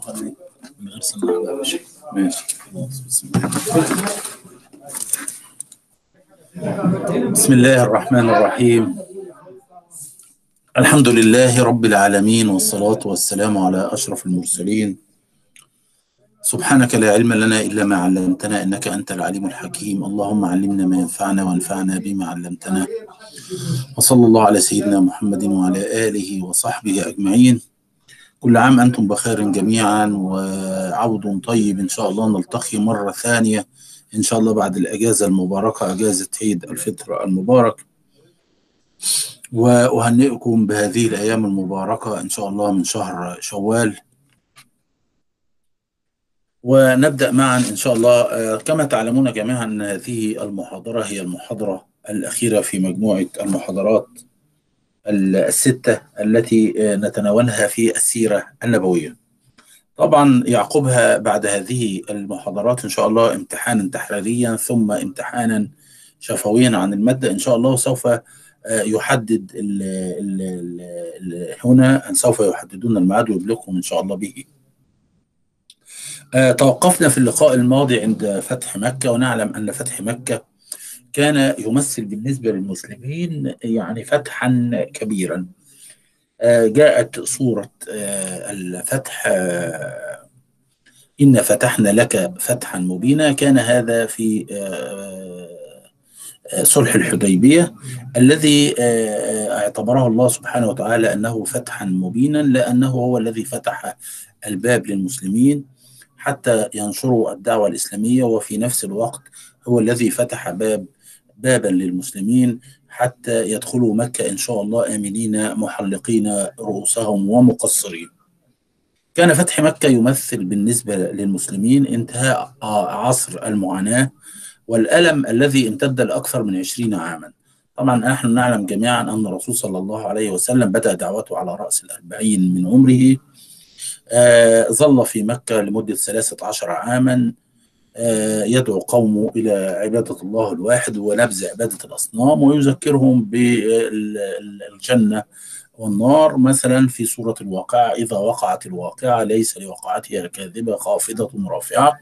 من غير الله بسم الله الرحمن الرحيم. الحمد لله رب العالمين والصلاة والسلام على أشرف المرسلين. سبحانك لا علم لنا إلا ما علمتنا إنك أنت العليم الحكيم. اللهم علمنا ما ينفعنا وانفعنا بما علمتنا. وصلى الله على سيدنا محمد وعلى آله وصحبه أجمعين. كل عام أنتم بخير جميعا وعود طيب إن شاء الله نلتقي مرة ثانية إن شاء الله بعد الأجازة المباركة أجازة عيد الفطر المبارك. وأهنئكم بهذه الأيام المباركة إن شاء الله من شهر شوال. ونبدأ معا إن شاء الله. كما تعلمون جميعا هذه المحاضرة هي المحاضرة الأخيرة في مجموعة المحاضرات. الستة التي نتناولها في السيرة النبوية. طبعا يعقبها بعد هذه المحاضرات إن شاء الله امتحانا تحريريا ثم امتحانا شفويا عن المادة. إن شاء الله سوف يحدد ال ال ال هنا سوف يحددون الميعاد ويبلغكم إن شاء الله به. توقفنا في اللقاء الماضي عند فتح مكة ونعلم أن فتح مكة كان يمثل بالنسبة للمسلمين يعني فتحا كبيرا. جاءت صورة الفتح إن فتحنا لك فتحا مبينا. كان هذا في صلح الحديبية الذي اعتبره الله سبحانه وتعالى أنه فتحا مبينا لأنه هو الذي فتح الباب للمسلمين حتى ينشروا الدعوة الإسلامية وفي نفس الوقت هو الذي فتح باب بابا للمسلمين حتى يدخلوا مكة إن شاء الله آمنين محلقين رؤوسهم ومقصرين. كان فتح مكة يمثل بالنسبة للمسلمين انتهاء عصر المعاناة والألم الذي امتد لأكثر من عشرين عاما. طبعا نحن نعلم جميعا أن الرسول صلى الله عليه وسلم بدأ دعوته على رأس الأربعين من عمره آه ظل في مكة لمدة ثلاثة عشر عاما يدعو قومه إلى عبادة الله الواحد ونبذ عبادة الأصنام ويذكرهم بالجنة والنار. مثلا في سورة الواقعة إذا وقعت الواقعة ليس لوقعتها كاذبة خافضة رافعة.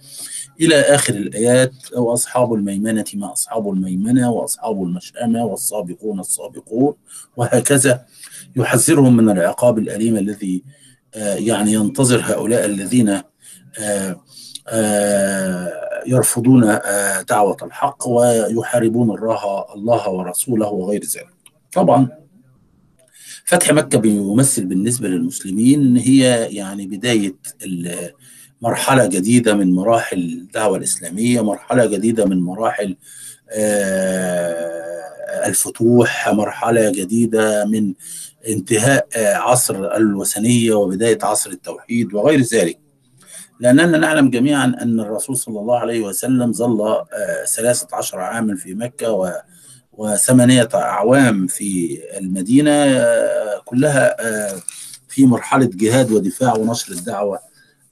إلى آخر الآيات وأصحاب الميمنة ما أصحاب الميمنة وأصحاب المشأمة والسابقون السابقون وهكذا. يحذرهم من العقاب الأليم الذي آه يعني ينتظر هؤلاء الذين آه آه يرفضون دعوة الحق ويحاربون الله الله ورسوله وغير ذلك. طبعا فتح مكة بيمثل بالنسبة للمسلمين هي يعني بداية مرحلة جديدة من مراحل الدعوة الإسلامية مرحلة جديدة من مراحل الفتوح مرحلة جديدة من انتهاء عصر الوثنية وبداية عصر التوحيد وغير ذلك. لأننا نعلم جميعا أن الرسول صلى الله عليه وسلم ظل ثلاثة عشر عاما في مكة و وثمانية أعوام في المدينة كلها في مرحلة جهاد ودفاع ونشر الدعوة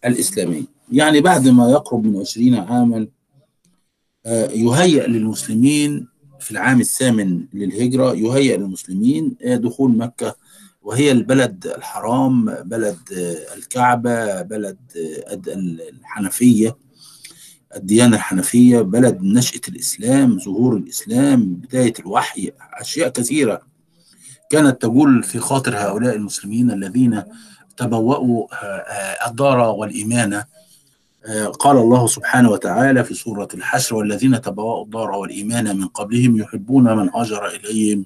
الإسلامية. يعني بعد ما يقرب من عشرين عاما يهيأ للمسلمين في العام الثامن للهجرة يهيأ للمسلمين دخول مكة وهي البلد الحرام بلد الكعبة بلد الحنفية الديانة الحنفية بلد نشأة الإسلام ظهور الإسلام بداية الوحي أشياء كثيرة كانت تقول في خاطر هؤلاء المسلمين الذين تبوأوا الدار والإيمان. قال الله سبحانه وتعالى في سورة الحشر والذين تبوأوا الدار والإيمان من قبلهم يحبون من هاجر إليهم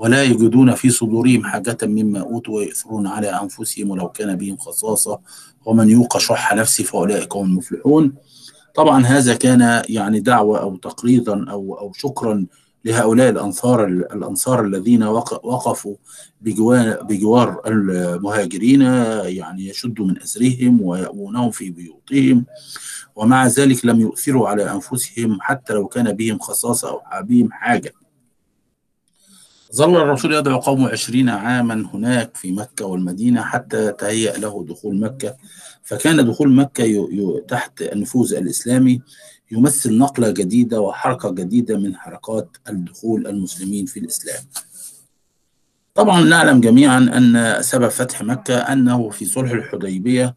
ولا يجدون في صدورهم حاجة مما أوتوا ويؤثرون على أنفسهم ولو كان بهم خصاصة ومن يوق شح نفسه فأولئك هم المفلحون. طبعا هذا كان يعني دعوة أو تقريضا أو أو شكرا لهؤلاء الأنصار الأنصار الذين وقفوا بجوار, بجوار المهاجرين يعني يشدوا من أسرهم ويأوونهم في بيوتهم ومع ذلك لم يؤثروا على أنفسهم حتى لو كان بهم خصاصة أو بهم حاجة. ظل الرسول يدعو قومه عشرين عاما هناك في مكة والمدينة حتى تهيأ له دخول مكة فكان دخول مكة. تحت النفوذ الإسلامي يمثل نقلة جديدة وحركة جديدة من حركات الدخول المسلمين في الإسلام طبعا نعلم جميعا أن سبب فتح مكة أنه في صلح الحديبية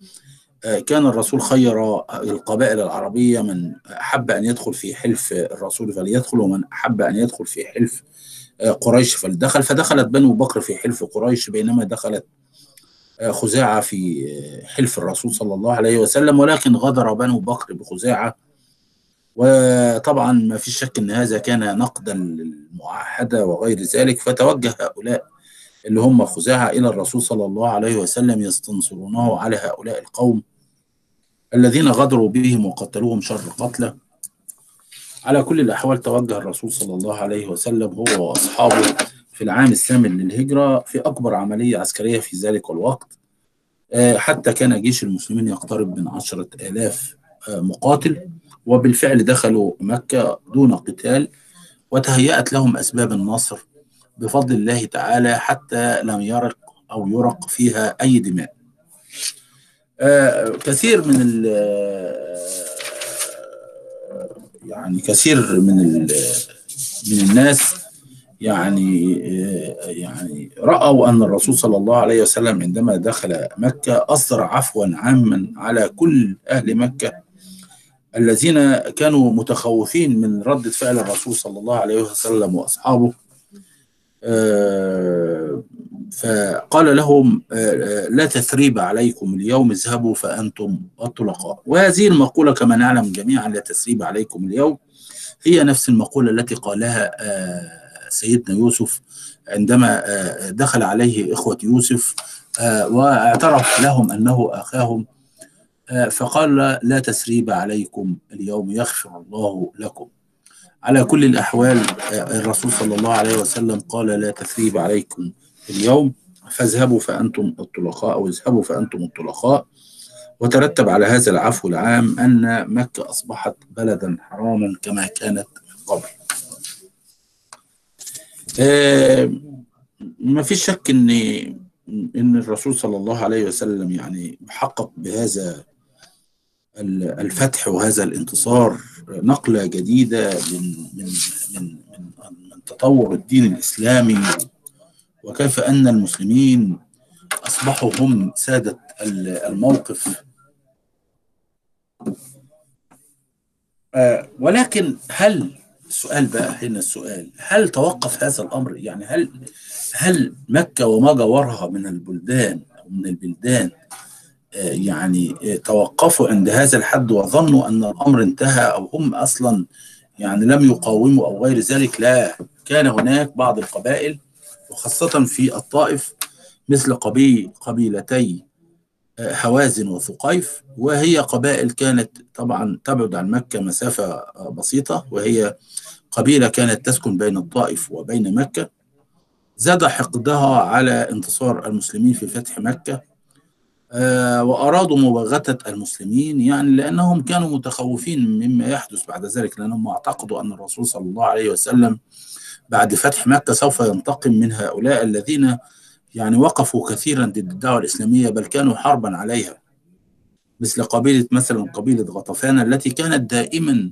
كان الرسول خير القبائل العربية من أحب أن يدخل في حلف الرسول فليدخل ومن أحب أن يدخل في حلف قريش فلدخل فدخلت بنو بكر في حلف قريش بينما دخلت خزاعة في حلف الرسول صلى الله عليه وسلم ولكن غدر بنو بكر بخزاعة. وطبعا ما في شك إن هذا كان نقدا للمعاهدة وغير ذلك فتوجه هؤلاء اللي هم خزاعة إلى الرسول صلى الله عليه وسلم يستنصرونه على هؤلاء القوم الذين غدروا بهم وقتلوهم شر قتلة. على كل الأحوال توجه الرسول صلى الله عليه وسلم هو وأصحابه في العام الثامن للهجرة في أكبر عملية عسكرية في ذلك الوقت. حتى كان جيش المسلمين يقترب من عشرة آلاف مقاتل وبالفعل دخلوا مكة دون قتال وتهيأت لهم أسباب النصر بفضل الله تعالى حتى لم يرق أو يرق فيها أي دماء. آه كثير من يعني كثير من من الناس يعني يعني رأوا أن الرسول صلى الله عليه وسلم عندما دخل مكة أصدر عفوا عاما على كل أهل مكة الذين كانوا متخوفين من ردة فعل الرسول صلى الله عليه وسلم وأصحابه. فقال لهم لا تثريب عليكم اليوم اذهبوا فأنتم الطلقاء. وهذه المقولة كما نعلم جميعا لا تثريب عليكم اليوم. هي نفس المقولة التي قالها سيدنا يوسف عندما دخل عليه إخوة يوسف واعترف لهم أنه أخاهم فقال لا تسريب عليكم اليوم يغفر الله لكم. على كل الأحوال الرسول صلى الله عليه وسلم قال لا تثريب عليكم اليوم فاذهبوا فأنتم الطلقاء أو اذهبوا فأنتم الطلقاء. وترتب على هذا العفو العام أن مكة أصبحت بلدا حراما كما كانت من قبل. آه ما في شك إن إن الرسول صلى الله عليه وسلم يعني حقق بهذا الفتح وهذا الانتصار نقلة جديدة من من من من, من تطور الدين الإسلامي. وكيف أن المسلمين اصبحوا هم ساده الموقف؟ آه ولكن هل السؤال بقى هنا السؤال هل توقف هذا الأمر؟ يعني هل هل مكة وما جاورها من البلدان أو من البلدان يعني توقفوا عند هذا الحد وظنوا أن الأمر انتهى أو هم أصلا يعني لم يقاوموا أو غير ذلك؟ لا كان هناك بعض القبائل وخاصة في الطائف مثل قبيل قبيلتي هوازن وثقيف. وهي قبائل كانت طبعا تبعد عن مكة مسافة بسيطة. وهي قبيلة كانت تسكن بين الطائف وبين مكة. زاد حقدها على انتصار المسلمين في فتح مكة وأرادوا مباغتة المسلمين يعني لأنهم كانوا متخوفين مما يحدث بعد ذلك لأنهم اعتقدوا أن الرسول صلى الله عليه وسلم بعد فتح مكة سوف ينتقم من هؤلاء الذين يعني وقفوا كثيرا ضد الدعوة الإسلامية بل كانوا حربا عليها. مثل قبيلة مثلا قبيلة غطفان التي كانت دائما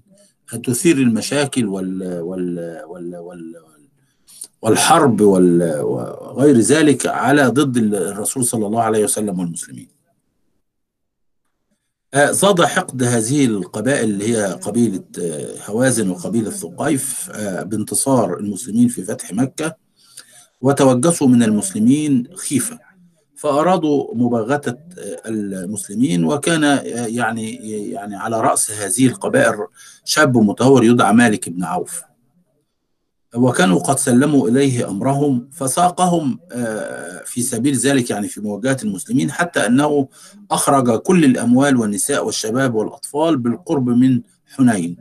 تثير المشاكل وال وال وال وال والحرب وغير ذلك على ضد الرسول صلى الله عليه وسلم والمسلمين. زاد حقد هذه القبائل اللي هي قبيلة هوازن وقبيلة ثقيف بانتصار المسلمين في فتح مكة وتوجسوا من المسلمين خيفة. فأرادوا مباغتة المسلمين وكان يعني يعني على رأس هذه القبائل شاب متهور يدعى مالك بن عوف. وكانوا قد سلموا إليه أمرهم فساقهم في سبيل ذلك يعني في مواجهة المسلمين حتى أنه أخرج كل الأموال والنساء والشباب والأطفال بالقرب من حنين.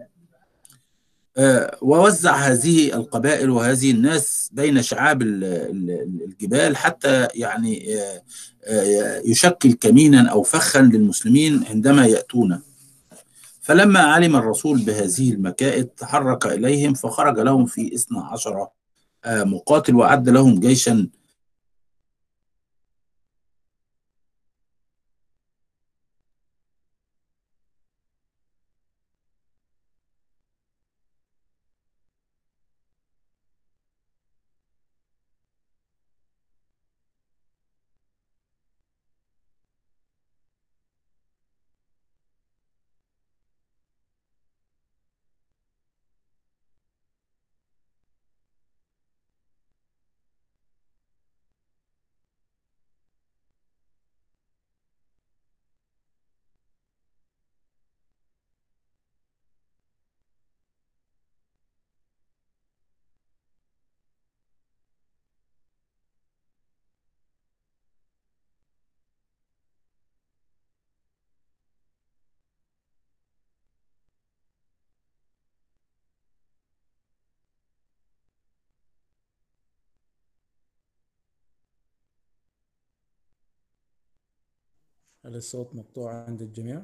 ووزع هذه القبائل وهذه الناس بين شعاب الجبال حتى يعني يشكل كمينا أو فخا للمسلمين عندما يأتون. فلما علم الرسول بهذه المكائد تحرك إليهم فخرج لهم في اثنى عشر مقاتل وأعد لهم جيشا. هل الصوت مقطوع عند الجميع؟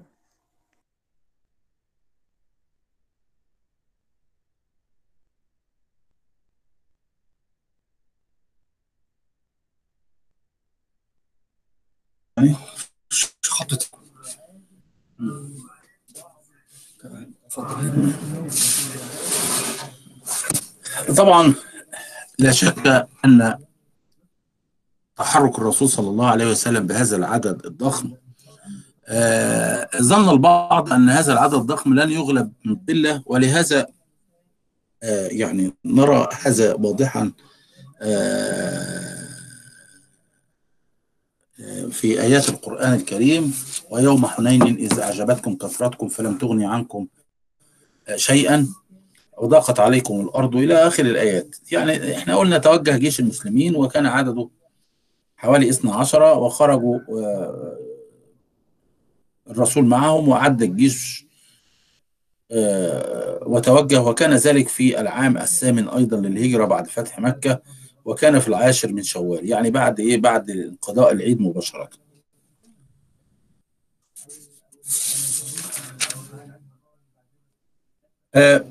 طبعا لا شك أن تحرك الرسول صلى الله عليه وسلم بهذا العدد الضخم ظن البعض أن هذا العدد الضخم لن يغلب من قلة ولهذا آه، يعني نرى هذا واضحا آه، في آيات القرآن الكريم ويوم حنين إذ أعجبتكم كثرتكم فلم تغني عنكم شيئا وضاقت عليكم الأرض إلى آخر الآيات. يعني إحنا قلنا توجه جيش المسلمين وكان عدده حوالي 12 وخرجوا الرسول معهم وعد الجيش وتوجه وكان ذلك في العام الثامن أيضا للهجرة بعد فتح مكة وكان في العاشر من شوال يعني بعد إيه؟ بعد انقضاء العيد مباشرة. آه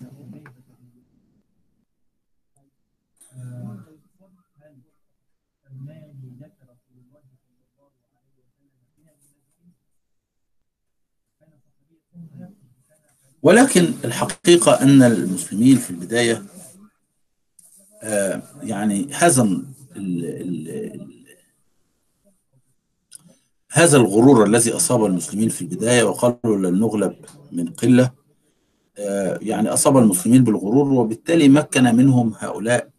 ولكن الحقيقة أن المسلمين في البداية آه يعني هذا هذا الغرور الذي أصاب المسلمين في البداية وقالوا لن نغلب من قلة. آه يعني أصاب المسلمين بالغرور وبالتالي مكن منهم هؤلاء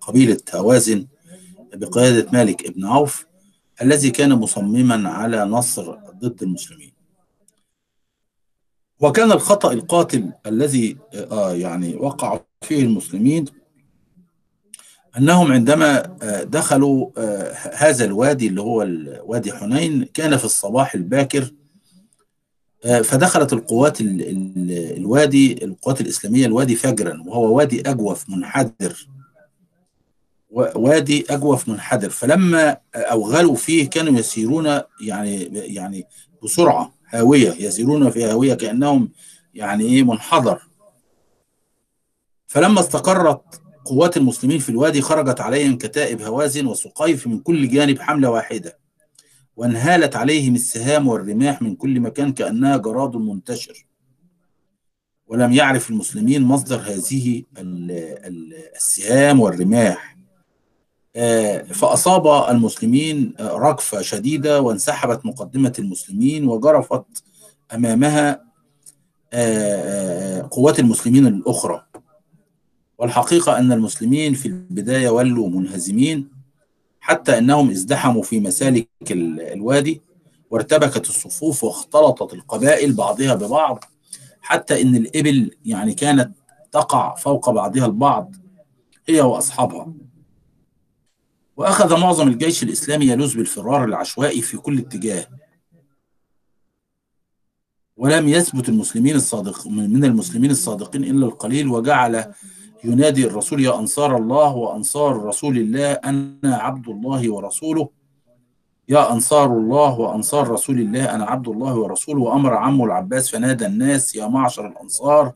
قبيلة هوازن بقيادة مالك ابن عوف الذي كان مصمما على نصر ضد المسلمين. وكان الخطأ القاتل الذي آه يعني وقع فيه المسلمين أنهم عندما دخلوا هذا الوادي اللي هو وادي حنين كان في الصباح الباكر فدخلت القوات الوادي القوات الإسلامية الوادي فجرا وهو وادي أجوف منحدر. وادي أجوف منحدر. فلما أوغلوا فيه كانوا يسيرون يعني يعني بسرعة. هاوية يسيرون في هاوية كأنهم يعني إيه منحدر. فلما استقرت قوات المسلمين في الوادي خرجت عليهم كتائب هوازن وسقيف من كل جانب حملة واحدة وانهالت عليهم السهام والرماح من كل مكان كأنها جراد منتشر. ولم يعرف المسلمين مصدر هذه السهام والرماح. فأصاب المسلمين رجفة شديدة وانسحبت مقدمة المسلمين وجرفت أمامها قوات المسلمين الأخرى. والحقيقة أن المسلمين في البداية ولوا منهزمين حتى أنهم ازدحموا في مسالك الوادي وارتبكت الصفوف واختلطت القبائل بعضها ببعض حتى أن الإبل يعني كانت تقع فوق بعضها البعض هي وأصحابها. وأخذ معظم الجيش الإسلامي يلوذ بالفرار العشوائي في كل اتجاه. ولم يثبت المسلمين الصادق من المسلمين الصادقين إلا القليل وجعل ينادي الرسول يا أنصار الله وأنصار رسول الله أنا عبد الله ورسوله. يا أنصار الله وأنصار رسول الله أنا عبد الله ورسوله. وأمر عمه العباس فنادى الناس يا معشر الأنصار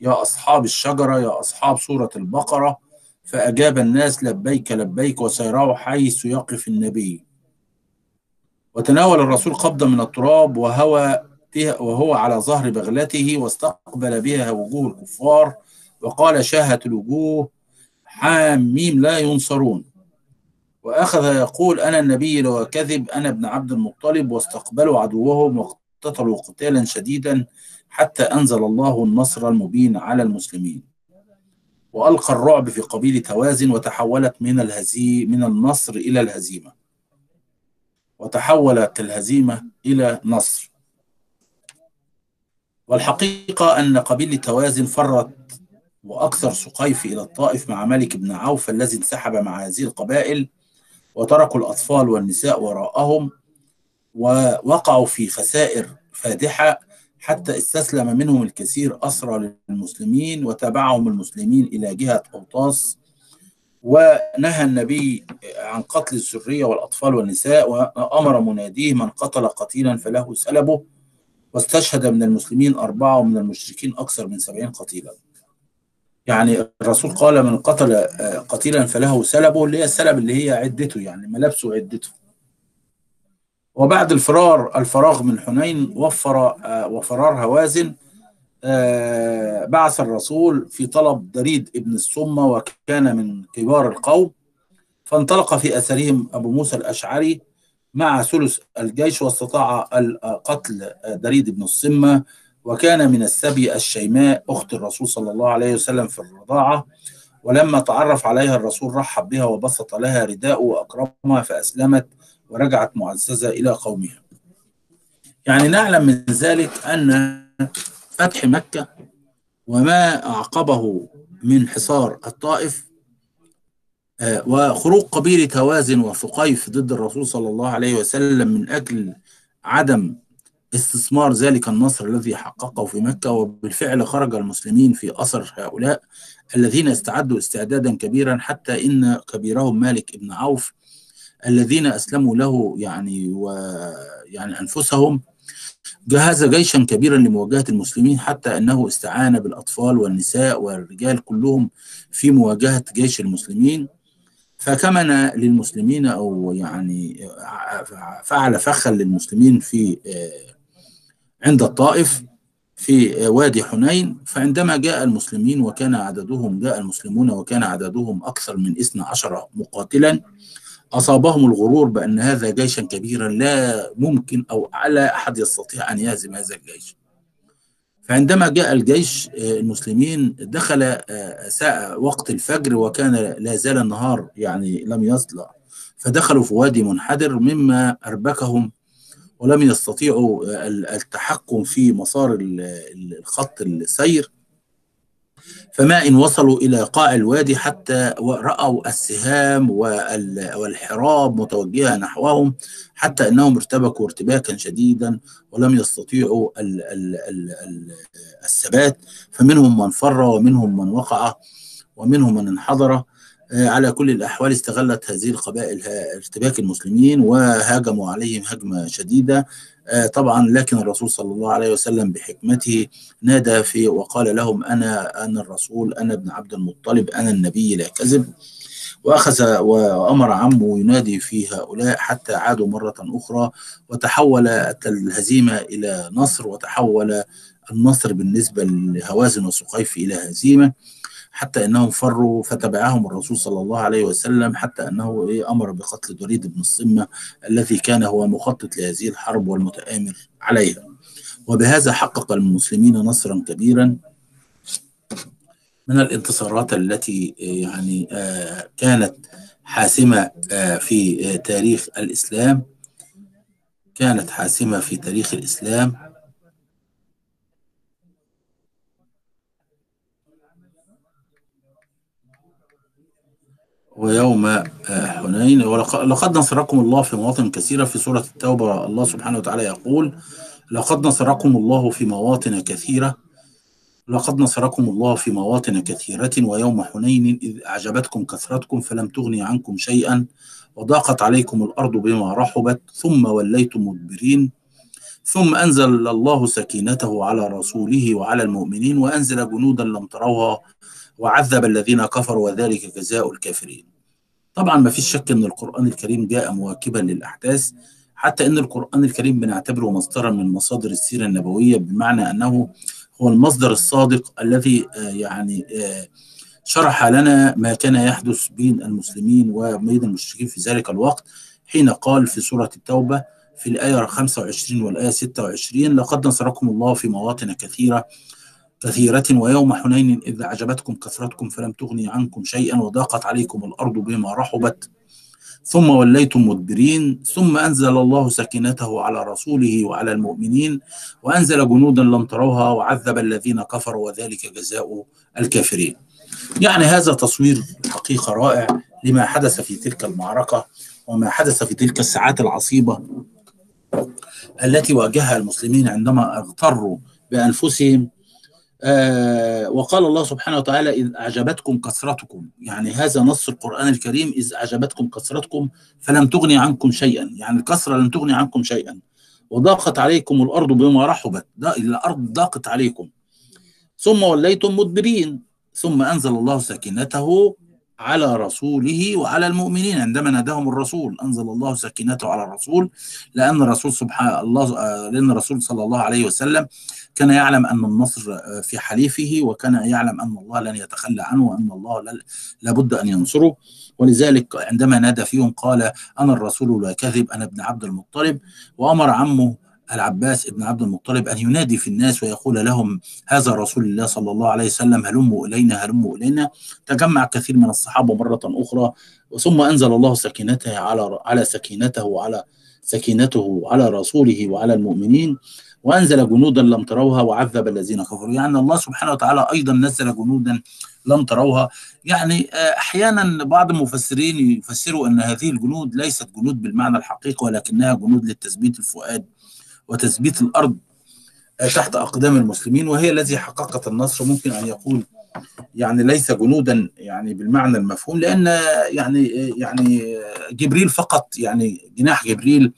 يا أصحاب الشجرة يا أصحاب سورة البقرة فأجاب الناس لبيك لبيك وسيروا حيث يقف النبي. وتناول الرسول قبضة من التراب وهو وهو على ظهر بغلته واستقبل بها وجوه الكفار وقال شاهت الوجوه حاميم لا ينصرون وأخذ يقول أنا النبي لو كذب أنا ابن عبد المطلب واستقبلوا عدوهم واقتتلوا قتالا شديدا حتى أنزل الله النصر المبين على المسلمين. وألقى الرعب في قبيلة هوازن وتحولت من الهزي من النصر إلى الهزيمة. وتحولت الهزيمة إلى نصر. والحقيقة أن قبيلة هوازن فرت وأكثر سقيف إلى الطائف مع ملك بن عوف الذي انسحب مع هذه القبائل وتركوا الأطفال والنساء وراءهم ووقعوا في خسائر فادحة حتى استسلم منهم الكثير أسرى للمسلمين وتبعهم المسلمين إلى جهة أوطاس ونهى النبي عن قتل الذرية والأطفال والنساء وأمر مناديه من قتل قتيلا فله سلبه واستشهد من المسلمين أربعة ومن المشركين أكثر من سبعين قتيلا. يعني الرسول قال من قتل قتيلا فله سلبه اللي هي السلب اللي هي عدته يعني ملابسه عدته. وبعد الفرار الفراغ من حنين وفر وفرار هوازن بعث الرسول في طلب دريد ابن الصمة وكان من كبار القوم فانطلق في أثرهم أبو موسى الأشعري مع ثلث الجيش واستطاع قتل دريد بن الصمة وكان من السبي الشيماء أخت الرسول صلى الله عليه وسلم في الرضاعة ولما تعرف عليها الرسول رحب بها وبسط لها رداءه وأكرمها فأسلمت ورجعت معززة إلى قومها. يعني نعلم من ذلك أن فتح مكة وما أعقبه من حصار الطائف وخروج قبيلة هوازن وثقيف ضد الرسول صلى الله عليه وسلم من أجل عدم استثمار ذلك النصر الذي حققه في مكة. وبالفعل خرج المسلمين في أثر هؤلاء الذين استعدوا استعدادا كبيرا حتى إن كبيرهم مالك بن عوف الذين أسلموا له يعني ويعني أنفسهم جهز جيشا كبيرا لمواجهة المسلمين حتى أنه استعان بالأطفال والنساء والرجال كلهم في مواجهة جيش المسلمين. فكمن للمسلمين أو يعني فعل فخا للمسلمين في عند الطائف في وادي حنين. فعندما جاء المسلمين وكان عددهم جاء المسلمون وكان عددهم أكثر من 12 مقاتلا أصابهم الغرور بأن هذا جيشا كبيرا لا ممكن أو لا أحد يستطيع أن يهزم هذا الجيش. فعندما جاء الجيش المسلمين دخل ساعة وقت الفجر وكان لا زال النهار يعني لم يطلع فدخلوا في وادي منحدر مما أربكهم ولم يستطيعوا التحكم في مسار الخط السير. فما إن وصلوا إلى قاع الوادي حتى رأوا السهام والحراب متوجهة نحوهم حتى أنهم ارتبكوا ارتباكا شديدا ولم يستطيعوا الثبات. فمنهم من فر ومنهم من وقع ومنهم من انحدر. على كل الأحوال استغلت هذه القبائل ارتباك المسلمين وهاجموا عليهم هجمة شديدة. طبعا لكن الرسول صلى الله عليه وسلم بحكمته نادى في وقال لهم أنا أنا الرسول أنا ابن عبد المطلب أنا النبي لا كذب. وأخذ وأمر عمه ينادي في هؤلاء حتى عادوا مرة أخرى وتحول الهزيمة إلى نصر وتحول النصر بالنسبة لهوازن وسقيف إلى هزيمة. حتى إنهم فروا فتبعهم الرسول صلى الله عليه وسلم حتى إنه أمر بقتل دريد بن الصمة الذي كان هو مخطط لهذه الحرب والمتآمر عليها. وبهذا حقق المسلمين نصرا كبيرا من الانتصارات التي يعني كانت حاسمة في تاريخ الإسلام كانت حاسمة في تاريخ الإسلام. ويوم حنين. ولقد نصركم الله في مواطن كثيرة في سورة التوبة. الله سبحانه وتعالى يقول لقد نصركم الله في مواطن كثيرة. لقد نصركم الله في مواطن كثيرة ويوم حنين إذ أعجبتكم كثرتكم فلم تغني عنكم شيئا وضاقت عليكم الأرض بما رحبت ثم وليتم مدبرين. ثم أنزل الله سكينته على رسوله وعلى المؤمنين وأنزل جنودا لم تروها. وعذب الذين كفروا وذلك جزاء الكافرين. طبعا ما فيش شك إن القرآن الكريم جاء مواكبا للأحداث حتى إن القرآن الكريم بنعتبره مصدرا من مصادر السيرة النبوية بمعنى أنه هو المصدر الصادق الذي يعني شرح لنا ما كان يحدث بين المسلمين وبين المشركين في ذلك الوقت حين قال في سورة التوبة في الآية 25 والآية 26 لقد نصركم الله في مواطن كثيرة كثيرة ويوم حنين إذ أعجبتكم كثرتكم فلم تغني عنكم شيئا وضاقت عليكم الأرض بما رحبت. ثم وليتم مدبرين ثم أنزل الله سكينته على رسوله وعلى المؤمنين وأنزل جنودا لم تروها وعذب الذين كفروا وذلك جزاء الكافرين. يعني هذا تصوير حقيقة رائع لما حدث في تلك المعركة وما حدث في تلك الساعات العصيبة التي واجهها المسلمين عندما اغتروا بأنفسهم آه وقال الله سبحانه وتعالى إذ أعجبتكم كثرتكم. يعني هذا نص القرآن الكريم إذ أعجبتكم كثرتكم فلم تغني عنكم شيئا. يعني الكثرة لم تغني عنكم شيئا. وضاقت عليكم الأرض بما رحبت. الأرض ضاقت عليكم. ثم وليتم مدبرين. ثم أنزل الله سكينته على رسوله وعلى المؤمنين. عندما ناداهم الرسول أنزل الله سكينته على الرسول. لأن الرسول سبحان الله لأن الرسول صلى الله عليه وسلم كان يعلم أن النصر في حليفه وكان يعلم أن الله لن يتخلى عنه وأن الله لابد أن ينصره. ولذلك عندما نادى فيهم قال أنا الرسول لا كذب أنا ابن عبد المطلب. وأمر عمه العباس ابن عبد المطلب أن ينادي في الناس ويقول لهم هذا رسول الله صلى الله عليه وسلم هلموا إلينا هلموا إلينا. تجمع كثير من الصحابة مرة أخرى ثم أنزل الله سكينته على على سكينته وعلى سكينته على رسوله وعلى المؤمنين. وأنزل جنودا لم تروها وعذب الذين كفروا. يعني الله سبحانه وتعالى أيضا نزل جنودا لم تروها. يعني أحيانا بعض المفسرين يفسروا أن هذه الجنود ليست جنود بالمعنى الحقيقي ولكنها جنود للتثبيت الفؤاد وتثبيت الأرض تحت أقدام المسلمين وهي الذي حققت النصر. ممكن أن يقول يعني ليس جنودا يعني بالمعنى المفهوم لأن يعني يعني جبريل فقط يعني جناح جبريل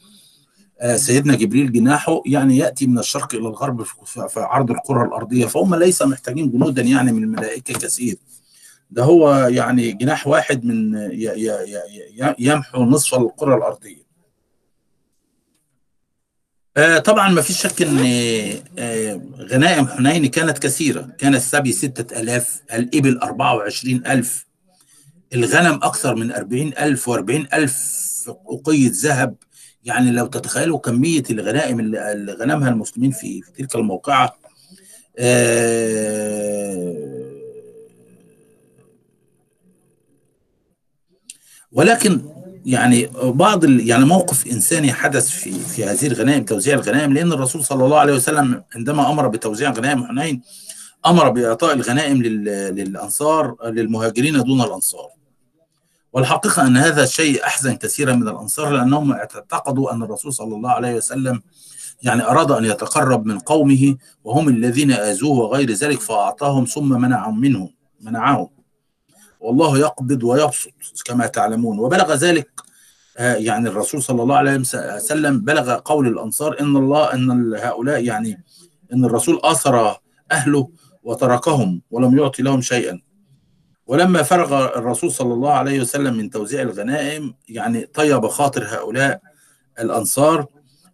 سيدنا جبريل جناحه يعني يأتي من الشرق إلى الغرب في عرض الكره الأرضية فهم ليس محتاجين جنودا يعني من الملائكة كثير. ده هو يعني جناح واحد من يمحو نصف الكره الأرضية. آه طبعا ما فيش شك إن آه غنائم حنين كانت كثيرة. كان السبي ستة ألاف الإبل أربعة وعشرين ألف الغنم أكثر من أربعين ألف وأربعين ألف أقية ذهب. يعني لو تتخيلوا كمية الغنائم اللي غنمها المسلمين في, في تلك الموقعة آه ولكن يعني بعض يعني موقف إنساني حدث في في هذه الغنائم توزيع الغنائم لأن الرسول صلى الله عليه وسلم عندما أمر بتوزيع غنائم حنين أمر بإعطاء الغنائم للأنصار للمهاجرين دون الأنصار. والحقيقة أن هذا الشيء أحزن كثيرا من الأنصار لأنهم اعتقدوا أن الرسول صلى الله عليه وسلم يعني أراد أن يتقرب من قومه وهم الذين آذوه وغير ذلك فأعطاهم ثم منعهم منهم منعهم والله يقبض ويبسط كما تعلمون. وبلغ ذلك يعني الرسول صلى الله عليه وسلم بلغ قول الأنصار إن الله إن هؤلاء يعني إن الرسول آثر أهله وتركهم ولم يعطي لهم شيئا. ولما فرغ الرسول صلى الله عليه وسلم من توزيع الغنائم يعني طيب خاطر هؤلاء الأنصار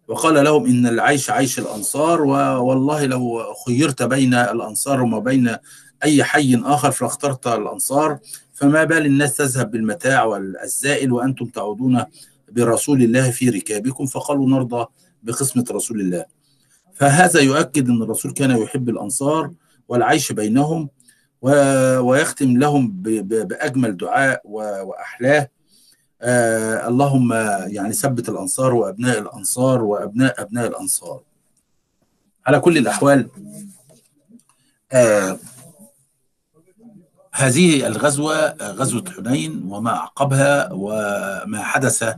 وقال لهم إن العيش عيش الأنصار والله لو خيرت بين الأنصار وما بين أي حي آخر فاخترت الأنصار فما بال الناس تذهب بالمتاع والزائل وأنتم تعودون برسول الله في ركابكم فقالوا نرضى بقسمة رسول الله. فهذا يؤكد إن الرسول كان يحب الأنصار والعيش بينهم ويختم لهم بأجمل دعاء وأحلاه. آه اللهم يعني ثبت الأنصار وأبناء الأنصار وأبناء أبناء الأنصار. على كل الأحوال آه هذه الغزوة غزوة حنين وما أعقبها وما حدث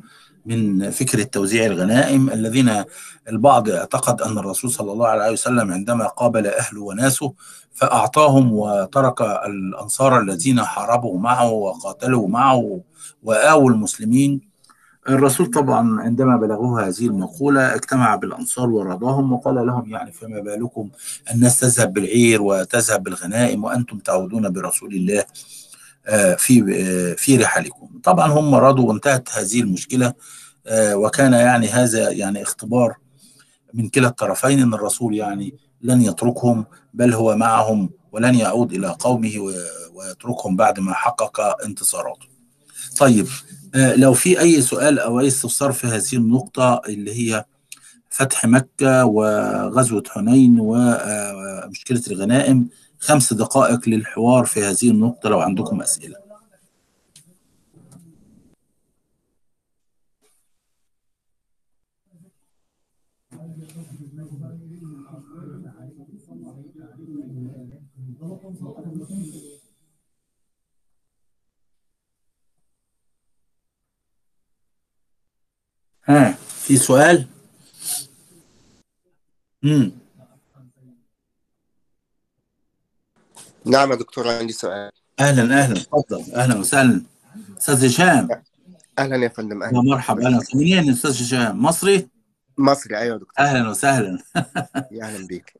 من فكرة توزيع الغنائم الذين البعض اعتقد أن الرسول صلى الله عليه وسلم عندما قابل أهله وناسه فأعطاهم وترك الأنصار الذين حاربوا معه وقاتلوا معه وآووا المسلمين. الرسول طبعا عندما بلغوه هذه المقولة اجتمع بالأنصار ورضاهم وقال لهم يعني فما بالكم الناس تذهب بالعير وتذهب بالغنائم وأنتم تعودون برسول الله في في رحلكم. طبعا هم رضوا وانتهت هذه المشكلة. وكان يعني هذا يعني اختبار من كلا الطرفين إن الرسول يعني لن يتركهم بل هو معهم ولن يعود إلى قومه ويتركهم بعد ما حقق انتصاراته. طيب لو في أي سؤال أو أي استفسار في هذه النقطة اللي هي فتح مكة وغزوة حنين ومشكله الغنائم خمس دقائق للحوار في هذه النقطة لو عندكم أسئلة. ها في سؤال؟ امم نعم يا دكتور عندي سؤال. أهلا أهلا اتفضل أهلا وسهلا. أستاذ هشام. أهلا يا فندم أهلا. مرحبا أهلا. منين أستاذ هشام؟ مصري؟ مصري. أيوه يا دكتور. أهلا وسهلا. يا أهلا بيك.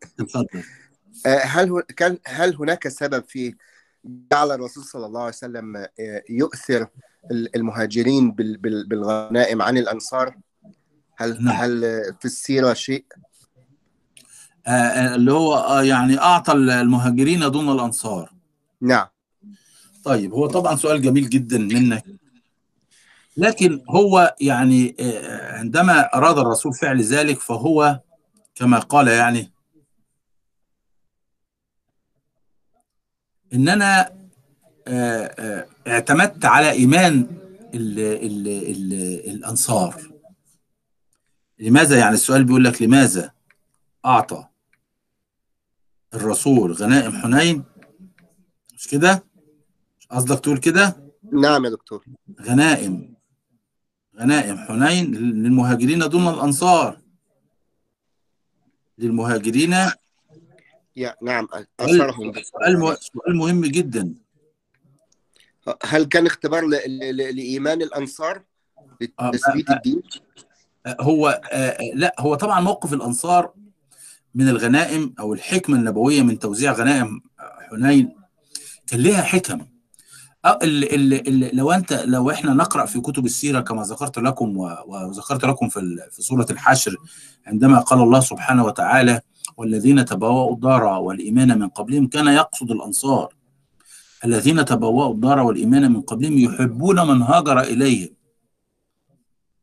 آه، هل هو كان هل هناك سبب في جعل الرسول صلى الله عليه وسلم آه، يؤثر ال- المهاجرين بال- بال- بالغنائم عن الأنصار؟ هل نعم. هل في السيرة شيء؟ آه، اللي هو يعني أعطى المهاجرين دون الأنصار. نعم. طيب هو طبعا سؤال جميل جدا منك. لكن هو يعني آه، عندما أراد الرسول فعل ذلك فهو كما قال يعني ان أنا آه، آه، اعتمدت على إيمان ال ال ال الأنصار. لماذا يعني؟ السؤال بيقول لك لماذا أعطى الرسول غنائم حنين؟ مش كده؟ قصدك تقول كده؟ نعم يا دكتور. غنائم. غنائم حنين للمهاجرين دون الأنصار. للمهاجرين. يا نعم اثرهم سؤال مه- سؤال مهم جدا. هل كان اختبار ل- ل- ل- لإيمان الأنصار آه، لتثبيت آه، الدين؟ هو آه، لا هو طبعا موقف الأنصار من الغنائم أو الحكمة النبوية من توزيع غنائم حنين كان لها حكم. آه، ال- ال- ال- لو أنت لو إحنا نقرأ في كتب السيرة كما ذكرت لكم وذكرت لكم في في سورة الحشر عندما قال الله سبحانه وتعالى والذين تبوأوا الدار والإيمان من قبلهم كان يقصد الأنصار. الذين تبوأوا الدار والإيمان من قبلهم يحبون من هاجر إليهم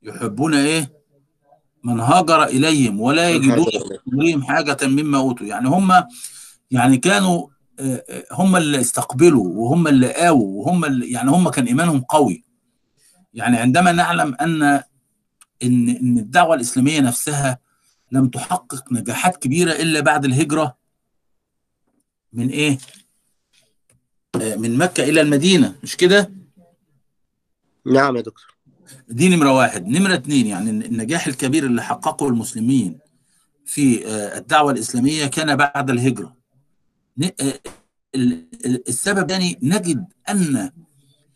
يحبون إيه؟ من هاجر إليهم ولا يجدون حاجة مما أوتوا. يعني هم يعني كانوا آه، آه، هم اللي استقبلوا وهم اللي آووا وهم اللي يعني هم كان إيمانهم قوي يعني عندما نعلم أن إن إن الدعوة الإسلامية نفسها لم تحقق نجاحات كبيرة إلا بعد الهجرة من إيه؟ آه، من مكة إلى المدينة مش كده؟ نعم يا دكتور دي نمرة واحد نمرة اتنين يعني النجاح الكبير اللي حققه المسلمين في آه، الدعوة الإسلامية كان بعد الهجرة ن- آه، ال- ال- السبب الثاني نجد أن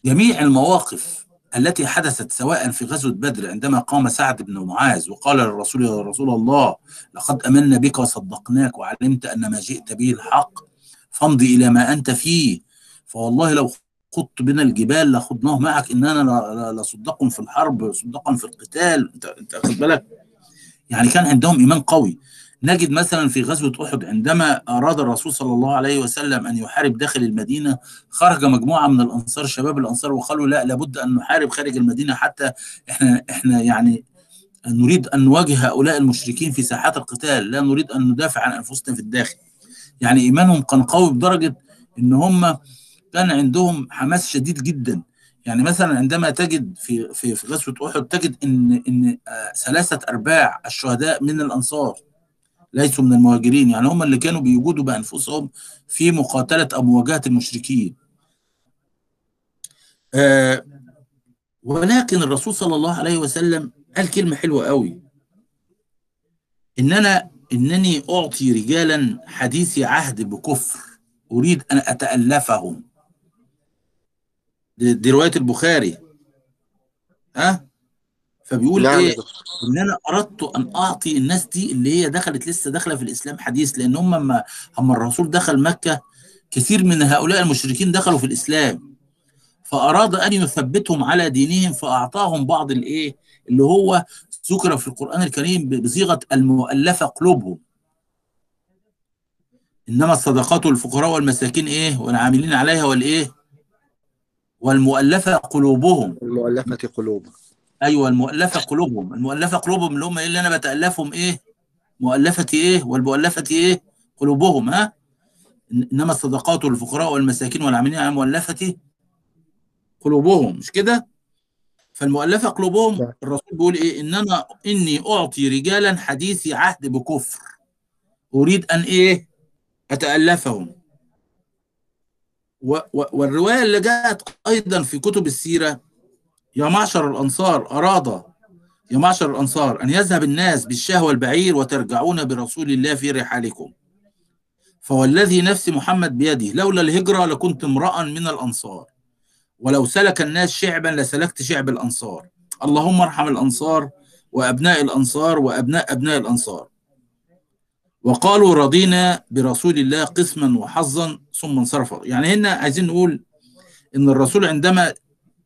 جميع المواقف التي حدثت سواء في غزوة بدر عندما قام سعد بن معاذ وقال للرسول يا رسول الله لقد أمنا بك وصدقناك وعلمت أن ما جئت به الحق فامضي إلى ما أنت فيه فوالله لو خضت بنا الجبال لخضناه معك ل- لصدق في الحرب صدقا في القتال. انت أنت واخد بالك؟ يعني كان عندهم إيمان قوي. نجد مثلا في غزوة أحد عندما أراد الرسول صلى الله عليه وسلم أن يحارب داخل المدينة خرج مجموعة من الأنصار شباب الأنصار وقالوا لا لابد أن نحارب خارج المدينة حتى إحنا إحنا يعني نريد أن نواجه هؤلاء المشركين في ساحات القتال لا نريد أن ندافع عن أنفسنا في الداخل. يعني إيمانهم كان قوي بدرجة إن هم كان عندهم حماس شديد جدا. يعني مثلا عندما تجد في في في غزوة أحد تجد إن إن آه، ثلاثة أرباع الشهداء من الأنصار ليسوا من المهاجرين يعني هم اللي كانوا بيجودوا بأنفسهم في مقاتلة أو مواجهه المشركين. آه ولكن الرسول صلى الله عليه وسلم قال كلمة حلوة قوي. إن أنا إنني أعطي رجالا حديثي عهد بكفر أريد أن أتألفهم. دي, دي رواية البخاري. ها؟ فبيقول نعم إيه؟ إن أنا أردت أن أعطي الناس دي اللي هي دخلت لسه داخلة في الإسلام حديث لأن هم اما اما الرسول دخل مكة كثير من هؤلاء المشركين دخلوا في الإسلام. فأراد أن يثبتهم على دينهم فأعطاهم بعض الإيه؟ اللي هو ذكر في القرآن الكريم بصيغة المؤلفة قلوبهم. إنما الصدقات للفقراء والمساكين إيه؟ والعاملين عليها والإيه؟ والمؤلفة قلوبهم. المؤلفة قلوبهم. أيوه المؤلفة قلوبهم. المؤلفة قلوبهم اللي هم إيه اللي أنا بتألفهم إيه؟ مؤلفتي إيه؟ والمؤلفة إيه؟ قلوبهم ها؟ إنما الصدقات للفقراء والمساكين والعاملين على المؤلفه قلوبهم. مش كده؟ فالمؤلفة قلوبهم. الرسول بيقول إيه؟ ان أنا إني أعطي رجالا حديثي عهد بكفر. أريد أن إيه؟ أتألفهم. و و والرواية اللي جاءت أيضا في كتب السيرة يا معشر الأنصار أراد يا معشر الأنصار أن يذهب الناس بالشاه والبعير وترجعون برسول الله في رحالكم. فوالذي نفس محمد بيده لولا الهجرة لكنت امرأ من الأنصار. ولو سلك الناس شعبا لسلكت شعب الأنصار. اللهم ارحم الأنصار وأبناء الأنصار وأبناء أبناء الأنصار. وقالوا رضينا برسول الله قسما وحظا ثم انصرفوا. يعني هنا عايزين نقول إن الرسول عندما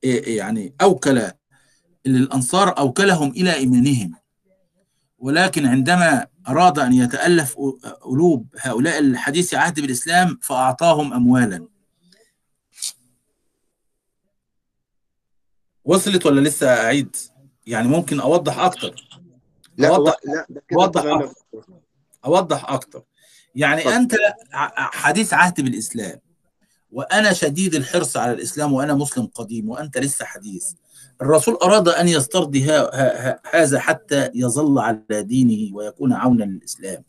يعني أوكل للأنصار أوكلهم إلى إيمانهم. ولكن عندما أراد أن يتألف قلوب هؤلاء الحديث عهد بالإسلام فأعطاهم اموالا. وصلت ولا لسه أعيد؟ يعني ممكن أوضح أكتر. لا أوضح لا أوضح. أكتر. أوضح أكتر. يعني ع- حديث عهد بالإسلام وأنا شديد الحرص على الإسلام وأنا مسلم قديم وأنت لسه حديث. الرسول أراد أن يسترضي هذا حتى يظل على دينه ويكون عونا للإسلام.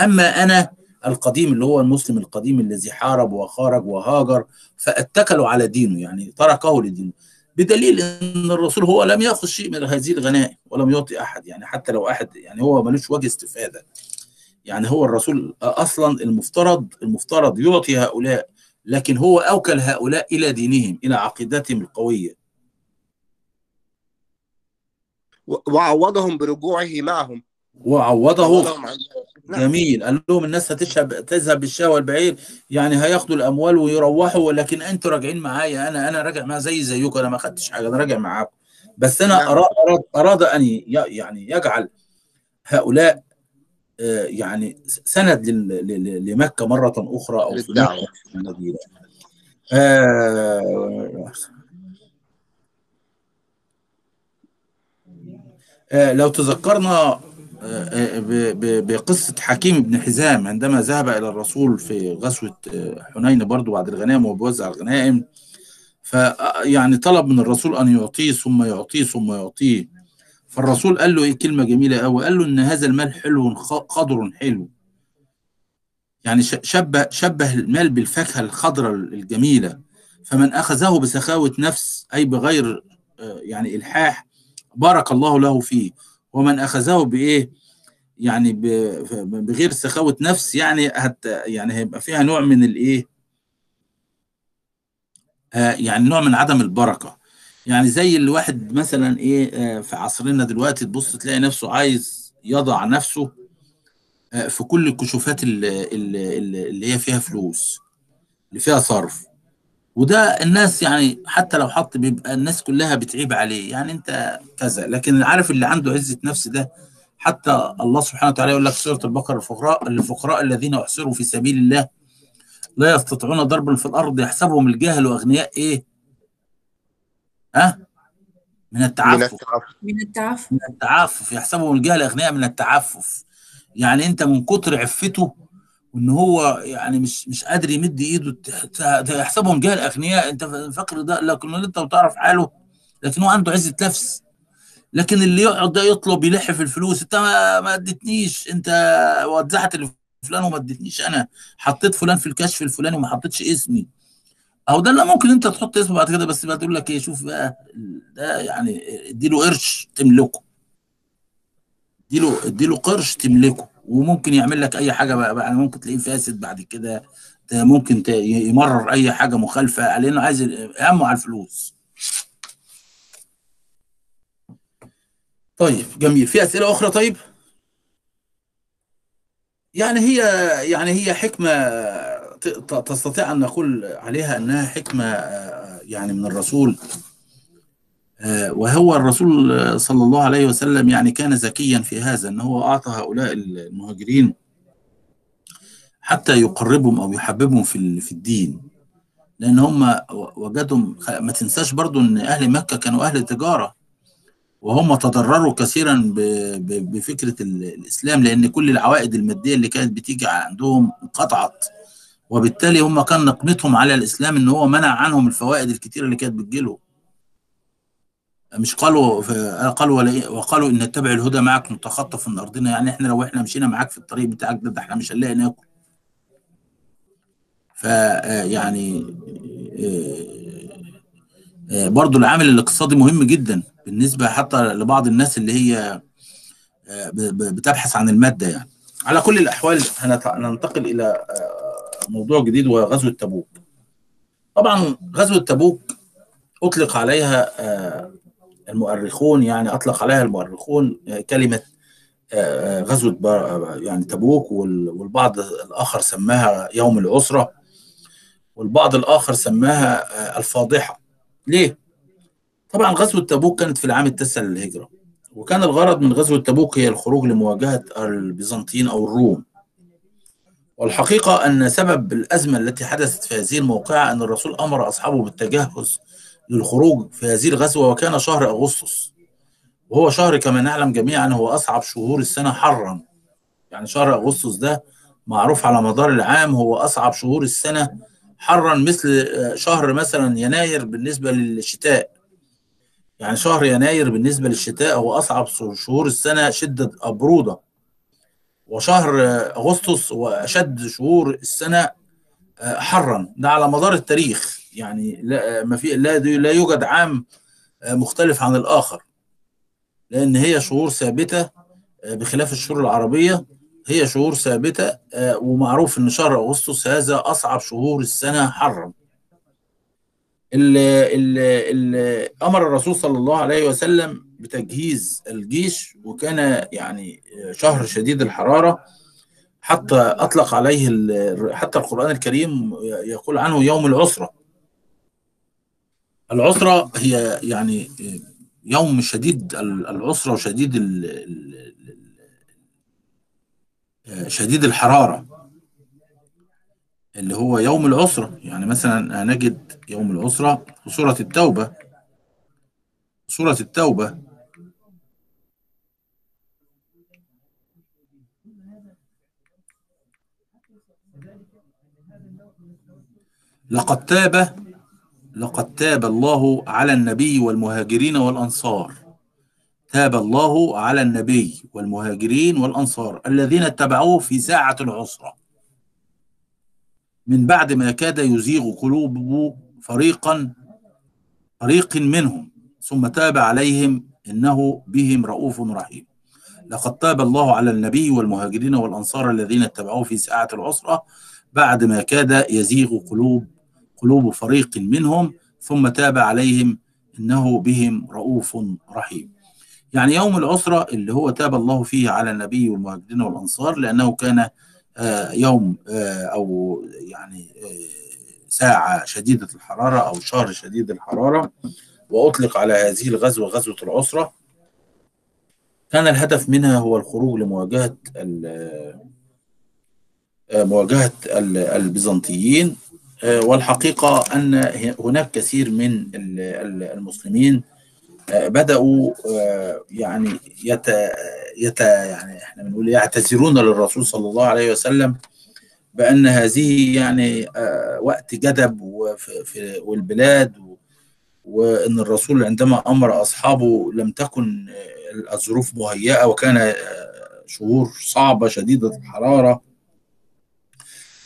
أما أنا القديم اللي هو المسلم القديم الذي حارب وخرج وهاجر فاتكلوا على دينه يعني تركه لدينه. بدليل إن الرسول هو لم يأخذ شيء من هذه الغنائم ولم يعطي أحد يعني حتى لو أحد يعني هو ملوش وجه استفادة. يعني هو الرسول أصلا المفترض المفترض يعطي هؤلاء لكن هو أوكل هؤلاء إلى دينهم إلى عقيدتهم القوية. و- وعوضهم برجوعه معهم. وعوضه. نعم. جميل. قال لهم الناس هتشهب تذهب بالشهوه البعير يعني هياخدوا الأموال ويروحوا ولكن أنتوا راجعين معايا أنا أنا راجع معايا زي زيكم أنا ما خدتش حاجة أنا راجع معاكم. بس أنا نعم. اراد اراد, أراد أن يعني يجعل هؤلاء يعني سند لمكة مرة أخرى أو في. آه، آه، لو تذكرنا آه، بقصة حكيم بن حزام عندما ذهب إلى الرسول في غزوة حنين برضو بعد الغنائم وبيوزع الغنائم فيعني طلب من الرسول أن يعطيه ثم يعطيه ثم يعطيه فالرسول قال له إيه كلمة جميلة أوي قال له إن هذا المال حلو خضر حلو. يعني شبه شبه المال بالفاكهة الخضراء الجميلة. فمن أخذه بسخاوة نفس أي بغير آه، يعني إلحاح بارك الله له فيه. ومن أخذه بإيه؟ يعني بغير سخاوة نفس يعني هت يعني هيبقى فيها نوع من الإيه؟ آه، يعني نوع من عدم البركة. يعني زي الواحد مثلا إيه آه، في عصرنا دلوقتي تبص تلاقي نفسه عايز يضع نفسه آه، في كل الكشوفات اللي, اللي, هي فيها فلوس اللي فيها صرف وده الناس يعني حتى لو حط بيبقى الناس كلها بتعيب عليه يعني أنت كذا لكن عارف اللي عنده عزة نفس ده حتى الله سبحانه وتعالى يقول لك في سورة البقرة الفقراء الفقراء الذين أحصروا في سبيل الله لا يستطيعون ضربا في الأرض يحسبهم الجاهل وأغنياء إيه؟ ها؟ من من التعفف. من التعفف. من التعفف. يحسبهم الجهل اغنياء من التعفف. يعني أنت من كتر عفته وإن هو يعني مش مش قادر يمد إيده يحسبهم جهل اغنياء أنت فاكر ده؟ لكن أنت وتعرف حاله لكن هو عنده عزة نفس. لكن اللي يقعد ده يطلب يلح في الفلوس أنت ما, ما اديتنيش. أنت وزعت لفلان وما اديتنيش أنا. حطيت فلان في الكشف الفلاني وما حطيتش اسمي. أو ده اللي ممكن أنت تحط اسمه بعد كده بس بقى تقول لك إيه شوف بقى ده يعني اديله قرش تملكه. اديله اديله قرش تملكه وممكن يعمل لك أي حاجة بقى, بقى ممكن تلاقيه فاسد بعد كده ده ممكن يمرر أي حاجة مخالفة على انه عايز همه على الفلوس. طيب جميل. في أسئلة أخرى؟ طيب. يعني هي يعني هي حكمة تستطيع أن نقول عليها أنها حكمة آه، يعني من الرسول. آه، وهو الرسول آه، صلى الله عليه وسلم يعني كان ذكيا في هذا إن هو أعطى هؤلاء المهاجرين حتى يقربهم أو يحببهم في في الدين. لأن هم وجدهم ما تنساش برضو إن أهل مكة كانوا أهل تجارة. وهم تضرروا كثيرا ب- ب- بفكرة ال- الإسلام لأن كل العوائد المادية اللي كانت بتيجي عندهم انقطعت. وبالتالي هم كان نقمتهم على الإسلام إن هو منع عنهم الفوائد الكتيره اللي كانت بتجيلهم مش قالوا قالوا ولا وقالوا إن نتبع الهدى معك نتخطف من أرضنا. يعني إحنا لو إحنا مشينا معاك في الطريق بتاعك ده, إحنا مش هنلاقي ناكل. ف آه، آه، برضو العامل الاقتصادي مهم جدا بالنسبة حتى لبعض الناس اللي هي آه، بتبحث عن المادة يعني. على كل الأحوال هننتقل إلى موضوع جديد وهو غزوة تبوك. طبعا غزوة تبوك أطلق عليها آه، المؤرخون يعني أطلق عليها المؤرخون آه، كلمة آه، غزوة يعني تبوك وال- والبعض الآخر سماها يوم العسرة والبعض الآخر سماها الفاضحة. ليه؟ طبعا غزوة تبوك كانت في العام التاسع للهجرة وكان الغرض من غزوة تبوك هي الخروج لمواجهة البيزنطيين أو الروم. والحقيقة أن سبب الأزمة التي حدثت في هذه الموقعة أن الرسول أمر أصحابه بالتجهز للخروج في هذه الغزوة وكان شهر أغسطس. وهو شهر كما نعلم جميعا هو أصعب شهور السنة حرا. يعني شهر أغسطس ده معروف على مدار العام هو أصعب شهور السنة حرا مثل شهر مثلا يناير بالنسبة للشتاء. يعني شهر يناير بالنسبة للشتاء هو أصعب شهور السنة شدة برودة وشهر آه، أغسطس هو أشد شهور السنة آه، حرا. ده على مدار التاريخ. يعني لا ما في لا لا يوجد عام آه، مختلف عن الآخر. لأن هي شهور ثابتة آه، بخلاف الشهور العربية هي شهور ثابتة آه، ومعروف أن شهر أغسطس هذا أصعب شهور السنة حرا. اللي اللي أمر الرسول صلى الله عليه وسلم بتجهيز الجيش وكان يعني شهر شديد الحرارة حتى أطلق عليه حتى القرآن الكريم يقول عنه يوم العسرة. العسرة هي يعني يوم شديد العسرة وشديد شديد الحرارة اللي هو يوم العسرة. يعني مثلا هنجد يوم العسرة في سورة التوبة سورة التوبة لقد تاب لقد تاب الله على النبي والمهاجرين والأنصار. تاب الله على النبي والمهاجرين والأنصار الذين اتبعوه في ساعة العسرة. من بعد ما كاد يزيغ قلوب فريقا فريق منهم ثم تاب عليهم إنه بهم رؤوف رحيم. لقد تاب الله على النبي والمهاجرين والأنصار الذين اتبعوه في ساعة العسرة بعد ما كاد يزيغ قلوب قلوب فريق منهم ثم تاب عليهم إنه بهم رؤوف رحيم. يعني يوم العسرة اللي هو تاب الله فيه على النبي والمهاجرين والأنصار لأنه كان آه، يوم آه، أو يعني آه، ساعة شديدة الحرارة أو شهر شديد الحرارة وأطلق على هذه الغزوة غزوة العسرة. كان الهدف منها هو الخروج لمواجهة مواجهة ال- البيزنطيين. والحقيقة أن هناك كثير من ال- ال- المسلمين آه، بدأوا آه، يعني يت يت يعني إحنا بنقول يعتذرون للرسول صلى الله عليه وسلم بأن هذه يعني آه، وقت جدب وفي في- والبلاد وأن الرسول عندما أمر أصحابه لم تكن آه، الظروف مهيئة وكان آه، شهور صعبة شديدة الحرارة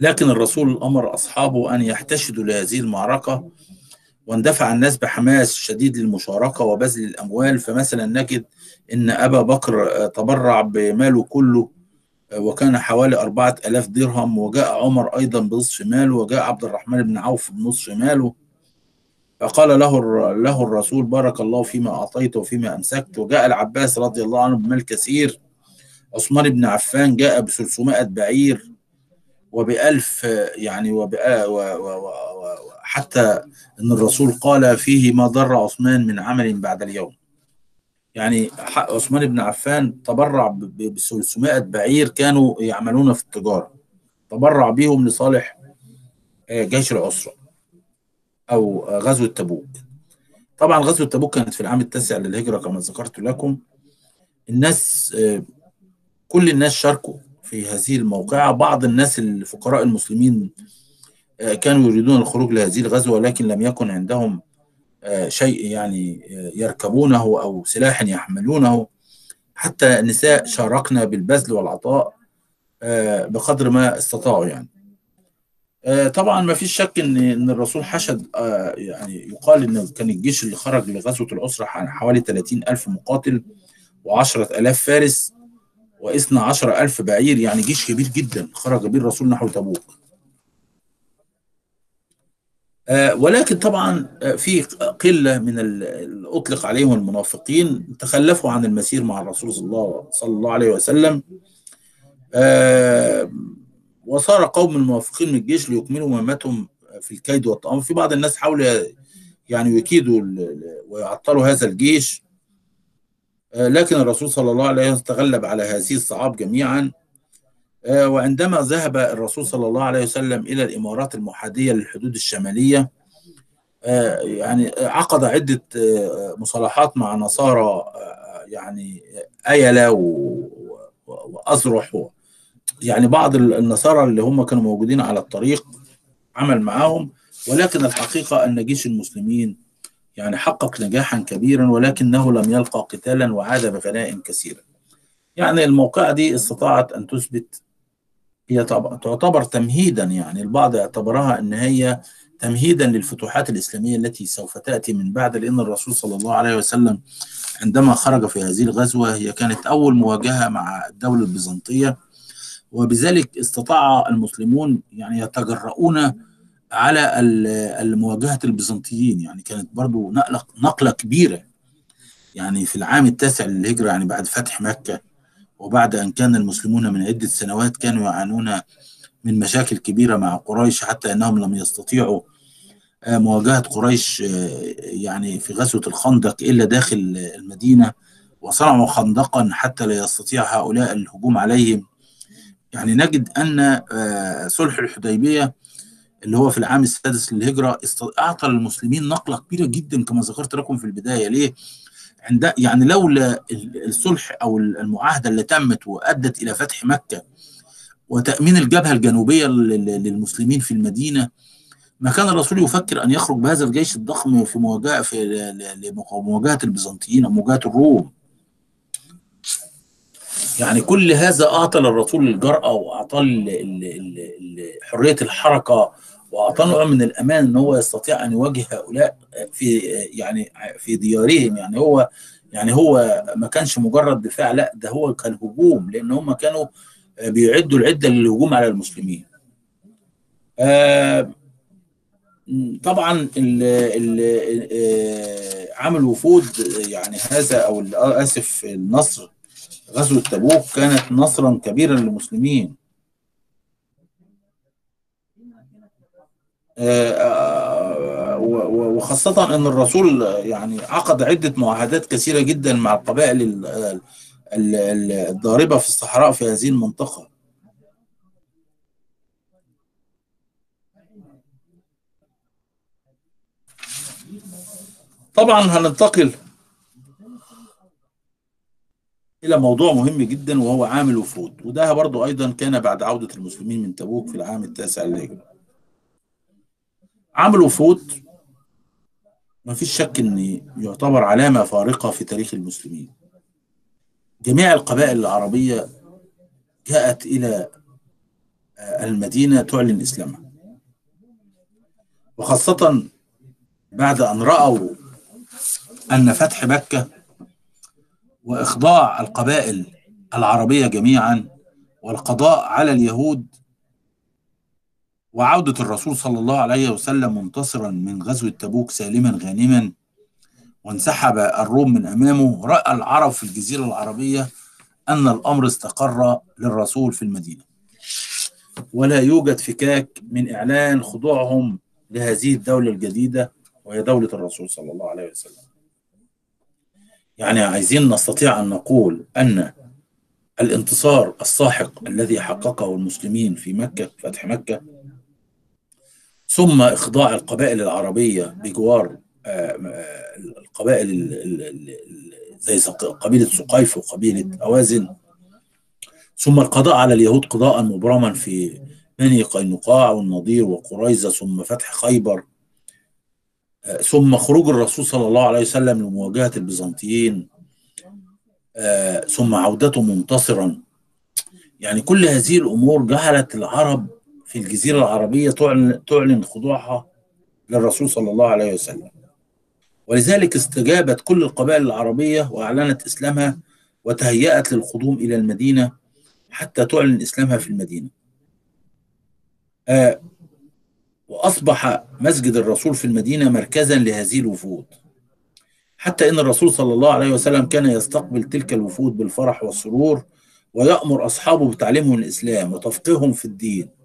لكن الرسول أمر أصحابه أن يحتشدوا لهذه المعركة واندفع الناس بحماس شديد للمشاركة وبذل الأموال. فمثلا نجد أن أبا بكر تبرع بماله كله وكان حوالي أربعة ألاف درهم. وجاء عمر أيضا بنصف ماله وجاء عبد الرحمن بن عوف بنصف ماله. فقال له له الرسول بارك الله فيما أعطيت وفيما أمسكت. وجاء العباس رضي الله عنه بمال كثير عثمان بن عفان جاء ب 300 بعير. وبألف يعني وبأ و و و و حتى إن الرسول قال فيه ما ضر عثمان من عمل بعد اليوم. يعني عثمان بن عفان تبرع ب 300 بعير كانوا يعملون في التجارة. تبرع بهم لصالح آه، جيش العسرة أو آه، غزوة تبوك. طبعا غزوة تبوك كانت في العام التاسع للهجرة كما ذكرت لكم. الناس آه، كل الناس شاركوا. في هذه الموقعة. بعض الناس الفقراء المسلمين آه، كانوا يريدون الخروج لهذه الغزوة ولكن لم يكن عندهم آه، شيء يعني آه، يركبونه أو سلاح يحملونه. حتى النساء شاركنا بالبذل والعطاء بقدر ما استطاعوا يعني. طبعا ما فيش شك إن إن الرسول حشد يعني يقال إن كان الجيش اللي خرج لغزوة الأسرة حوالي 30 ألف مقاتل و10 آلاف فارس و12 ألف بعير يعني جيش كبير جدا خرج به الرسول نحو تبوك. آه، ولكن طبعا آه، في قلة من ال- ال- أطلق عليهم المنافقين تخلفوا عن المسير مع الرسول صلى الله صلى الله عليه وسلم. آه، وصار قوم المنافقين من الجيش ليكملوا مهمتهم في الكيد والطعام في بعض الناس حاولوا يعني يكيدوا ويعطلوا هذا الجيش. لكن الرسول صلى الله عليه وسلم تغلب على هذه الصعاب جميعا. آه، وعندما ذهب الرسول صلى الله عليه وسلم إلى الإمارات المحادية للحدود الشمالية آه، يعني عقد عدة آه، مصالحات مع نصارى آه، يعني أيلة وأزرح يعني بعض النصارى اللي هم كانوا موجودين على الطريق عمل معاهم. ولكن الحقيقة أن جيش المسلمين يعني حقق نجاحا كبيرا ولكنه لم يلقى قتالا وعاد بغنائم كثيرة يعني الموقعة دي استطاعت أن تثبت هي تعتبر تمهيدا يعني البعض اعتبرها أن هي تمهيدا للفتوحات الإسلامية التي سوف تأتي من بعد لأن الرسول صلى الله عليه وسلم عندما خرج في هذه الغزوة هي كانت أول مواجهة مع الدولة البيزنطية وبذلك استطاع المسلمون يعني يتجرؤون على المواجهة البيزنطيين. يعني كانت برضو نقلة نقلة كبيرة. يعني في العام التاسع للهجرة يعني بعد فتح مكة وبعد أن كان المسلمون من عدة سنوات كانوا يعانون من مشاكل كبيرة مع قريش حتى أنهم لم يستطيعوا آه، مواجهة قريش آه، يعني في غزوة الخندق إلا داخل المدينة. وصنعوا خندقا حتى لا يستطيع هؤلاء الهجوم عليهم. يعني نجد أن آه، صلح الحديبية اللي هو في العام السادس للهجرة أعطى للمسلمين نقلة كبيرة جدا كما ذكرت لكم في البداية ليه؟ عند يعني لولا ال- الصلح أو المعاهدة اللي تمت وأدت إلى فتح مكة وتأمين الجبهة الجنوبية لل- للمسلمين في المدينة ما كان الرسول يفكر أن يخرج بهذا الجيش الضخم في مواجهة في لمواجهة البيزنطيين أو مواجهة الروم يعني كل هذا أعطى للرسول الجرأة وأعطى حرية الحركة نوع من الأمان أن هو يستطيع أن يواجه هؤلاء في يعني في ديارهم يعني هو يعني هو ما كانش مجرد دفاع لا ده هو كان هجوم لأن هم كانوا بيعدوا العدة للهجوم على المسلمين. آه، طبعا ال ال آه، عمل وفود يعني هذا أو آه، آسف النصر غزوة تبوك كانت نصرا كبيرا للمسلمين آه، آه، و- و- وخاصة أن الرسول يعني عقد عدة معاهدات كثيرة جدا مع القبائل ال- ال- ال- الضاربة في الصحراء في هذه المنطقة. طبعا هننتقل إلى موضوع مهم جدا وهو عامل وفود وده برضو أيضا كان بعد عودة المسلمين من تبوك في العام التاسع للهجرة. عامل وفود ما فيش شك إن يعتبر علامة فارقة في تاريخ المسلمين. جميع القبائل العربية جاءت إلى آه، المدينة تعلن إسلامها. وخاصة بعد أن رأوا أن فتح مكة وإخضاع القبائل العربية جميعا والقضاء على اليهود وعودة الرسول صلى الله عليه وسلم منتصرا من غزوة تبوك سالما غانما وانسحب الروم من أمامه رأى العرب في الجزيرة العربية أن الأمر استقر للرسول في المدينة. ولا يوجد فكاك من إعلان خضوعهم لهذه الدولة الجديدة وهي دولة الرسول صلى الله عليه وسلم. يعني عايزين نستطيع أن نقول أن الانتصار الساحق الذي حققه المسلمين في مكة فتح مكة ثم إخضاع القبائل العربية بجوار آه، آه، القبائل ال- ال- ال- ال- زي قبيلة سقيف وقبيلة أوازن. ثم القضاء على اليهود قضاء مبرما في بني قينقاع والنضير وقريظة ثم فتح خيبر. آه، ثم خروج الرسول صلى الله عليه وسلم لمواجهة البيزنطيين. ثم عودته منتصرا. يعني كل هذه الأمور جعلت العرب في الجزيرة العربية تعلن, تعلن خضوعها للرسول صلى الله عليه وسلم. ولذلك استجابت كل القبائل العربية وأعلنت إسلامها وتهيأت للقدوم إلى المدينة حتى تعلن إسلامها في المدينة. آه وأصبح مسجد الرسول في المدينة مركزا لهذه الوفود. حتى إن الرسول صلى الله عليه وسلم كان يستقبل تلك الوفود بالفرح والسرور ويأمر أصحابه بتعليمهم الإسلام وتفقيههم في الدين.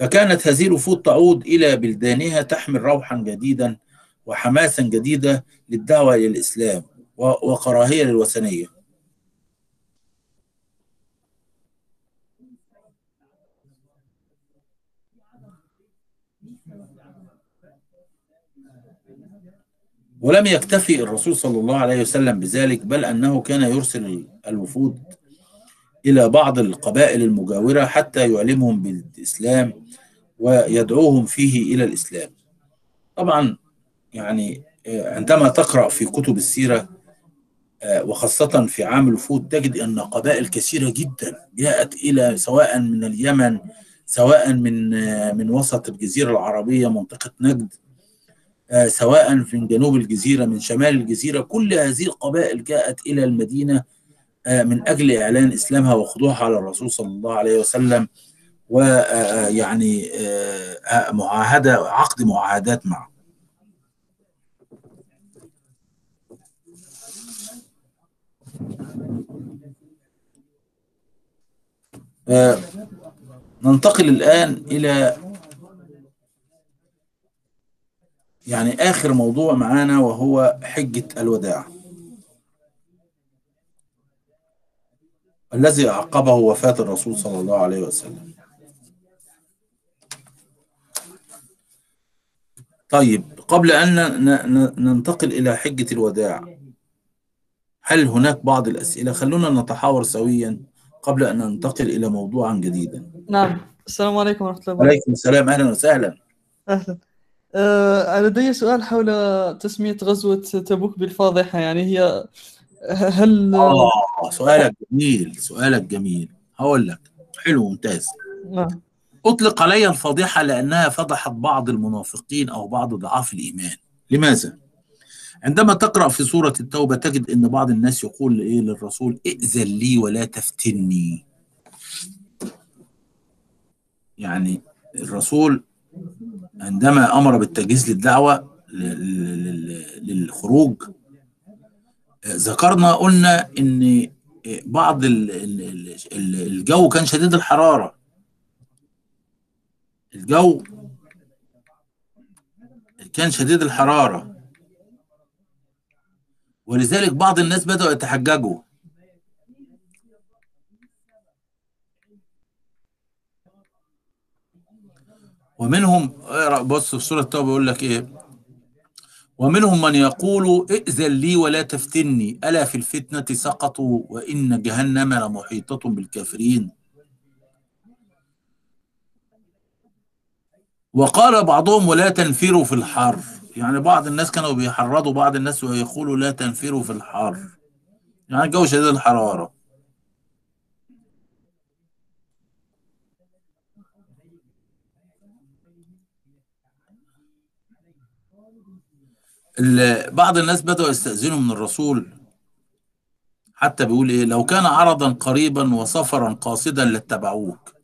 فكانت هذه الوفود تعود إلى بلدانها تحمل روحا جديدا وحماسا جديدا للدعوة إلى الإسلام وكراهية للوثنية. ولم يكتفي الرسول صلى الله عليه وسلم بذلك بل أنه كان يرسل الوفود إلى بعض القبائل المجاورة حتى يعلمهم بالإسلام ويدعوهم فيه إلى الإسلام. طبعا يعني عندما تقرأ في كتب السيرة وخاصة في عام الوفود تجد أن قبائل كثيرة جدا جاءت إلى سواء من اليمن سواء من من وسط الجزيرة العربية منطقة نجد سواء من جنوب الجزيرة من شمال الجزيرة. كل هذه القبائل جاءت إلى المدينة من أجل إعلان إسلامها وخضوعها على الرسول صلى الله عليه وسلم. ويعني معاهدة عقد معاهدات معه. ننتقل الآن إلى يعني آخر موضوع معانا وهو حجة الوداع. الذي أعقبه وفاة الرسول صلى الله عليه وسلم. طيب قبل أن ننتقل إلى حجة الوداع هل هناك بعض الأسئلة؟ خلونا نتحاور سويا قبل أن ننتقل إلى موضوعا جديدا. نعم. السلام عليكم ورحمة الله وبركاته. عليكم السلام. أهلا وسهلا. أهلا. آه لدي سؤال حول تسمية غزوة تبوك بالفاضحة. يعني هي هل آه سؤالك جميل سؤالك جميل. هقول لك حلو ممتاز. نعم. أطلق علي الفضيحة لأنها فضحت بعض المنافقين أو بعض ضعاف الإيمان. لماذا؟ عندما تقرأ في سورة التوبة تجد أن بعض الناس يقول إيه للرسول ائذن لي ولا تفتني. يعني الرسول عندما أمر بالتجهيز للدعوة للخروج ذكرنا قلنا إن بعض الجو كان شديد الحرارة. الجو كان شديد الحرارة. ولذلك بعض الناس بدأوا يتحججوا. ومنهم بص في سورة التوبة يقول لك إيه؟ ومنهم من يقول ائذن لي ولا تفتني ألا في الفتنة سقطوا وإن جهنم لمحيطة بالكافرين. وقال بعضهم ولا تنفروا في الحر. يعني بعض الناس كانوا بيحرضوا بعض الناس ويقولوا لا تنفروا في الحر. يعني الجو شديد الحرارة. بعض الناس بدأوا يستأذنوا من الرسول. حتى بيقول إيه؟ لو كان عرضا قريبا وسفرا قاصدا لاتبعوك.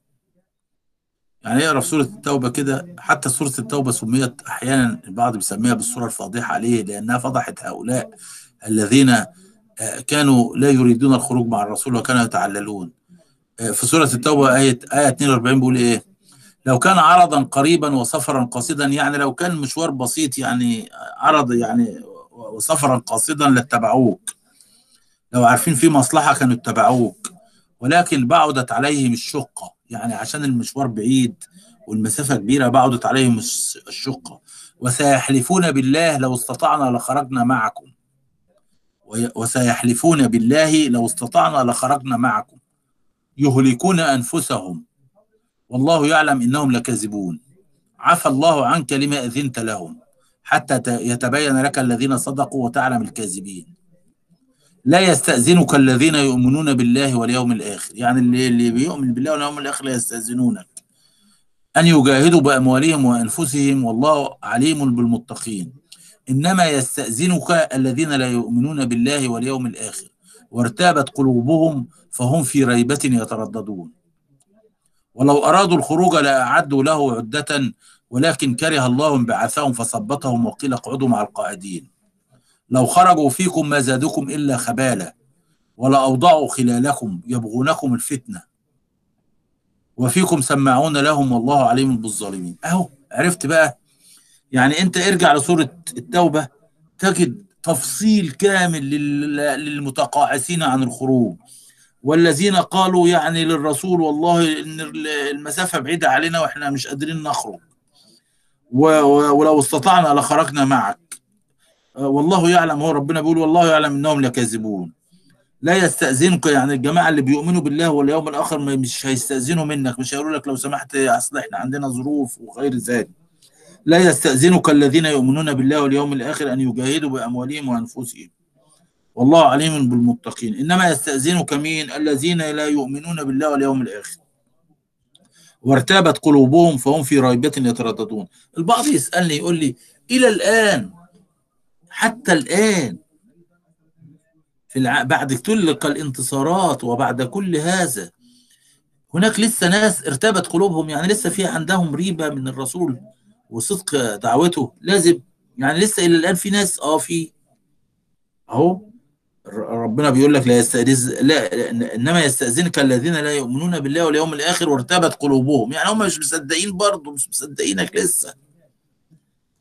يعني اقرا في سورة التوبة كده حتى سورة التوبة سميت أحيانا البعض بيسميها بالسوره الفاضحة ليه؟ لأنها فضحت هؤلاء الذين كانوا لا يريدون الخروج مع الرسول وكانوا يتعللون في سورة التوبة آية آية 42 بيقول إيه؟ لو كان عرضا قريبا وسفرا قاصدا يعني لو كان مشوار بسيط يعني عرض يعني وسفرا قاصدا لاتبعوك لو عارفين في مصلحة كانوا اتبعوك ولكن بعدت عليهم الشقة يعني عشان المشوار بعيد والمسافة كبيرة بعدت عليهم الشقة. وسيحلفون بالله لو استطعنا لخرجنا معكم. وسيحلفون بالله لو استطعنا لخرجنا معكم. يهلكون أنفسهم. والله يعلم إنهم لكاذبون. عفى الله عنك لما أذنت لهم. حتى يتبين لك الذين صدقوا وتعلم الكاذبين. لا يستأذنك الذين يؤمنون بالله واليوم الآخر. يعني اللي, اللي بيؤمن بالله واليوم الآخر لا يستأذنونك. أن يجاهدوا بأموالهم وأنفسهم والله عليم بالمتقين. إنما يستأذنك الذين لا يؤمنون بالله واليوم الآخر. وارتابت قلوبهم فهم في ريبة يترددون. ولو أرادوا الخروج لأعدوا له عدة ولكن كره الله انبعاثهم فثبتهم وقيل اقعدوا مع القاعدين. لو خرجوا فيكم ما زادكم إلا خبالا ولأوضعوا خلالكم يبغونكم الفتنة. وفيكم سماعون لهم والله عليم بالظالمين. أهو عرفت بقى؟ يعني أنت ارجع لسورة التوبة تجد تفصيل كامل لل- للمتقاعسين عن الخروج. والذين قالوا يعني للرسول والله إن المسافة بعيدة علينا وإحنا مش قادرين نخرج. ولو استطعنا لخرجنا معك. والله يعلم. هو ربنا بيقول والله يعلم إنهم لكاذبون. لا يستأذنك يعني الجماعة اللي بيؤمنوا بالله واليوم الآخر مش هيستأذنوا منك. مش هيقولوا لك لو سمحت أصل إحنا عندنا ظروف وغير ذلك. لا يستأذنك الذين يؤمنون بالله واليوم الآخر أن يجاهدوا بأموالهم وأنفسهم. والله عليم بالمتقين. إنما يستأذنك مين؟ الذين لا يؤمنون بالله واليوم الآخر. وارتابت قلوبهم فهم في ريبة يترددون. البعض يسألني يقول لي إلى الآن حتى الآن في الع... بعد تلك الانتصارات وبعد كل هذا هناك لسه ناس ارتابت قلوبهم يعني لسه في عندهم ريبة من الرسول وصدق دعوته. لازم يعني لسه إلى الآن في ناس آه في أهو ر- ربنا بيقول لك لا يستأذن لا إنما يستأذنك الذين لا يؤمنون بالله واليوم الآخر وارتبت قلوبهم. يعني هم مش مصدقين برضه مش مصدقينك لسه.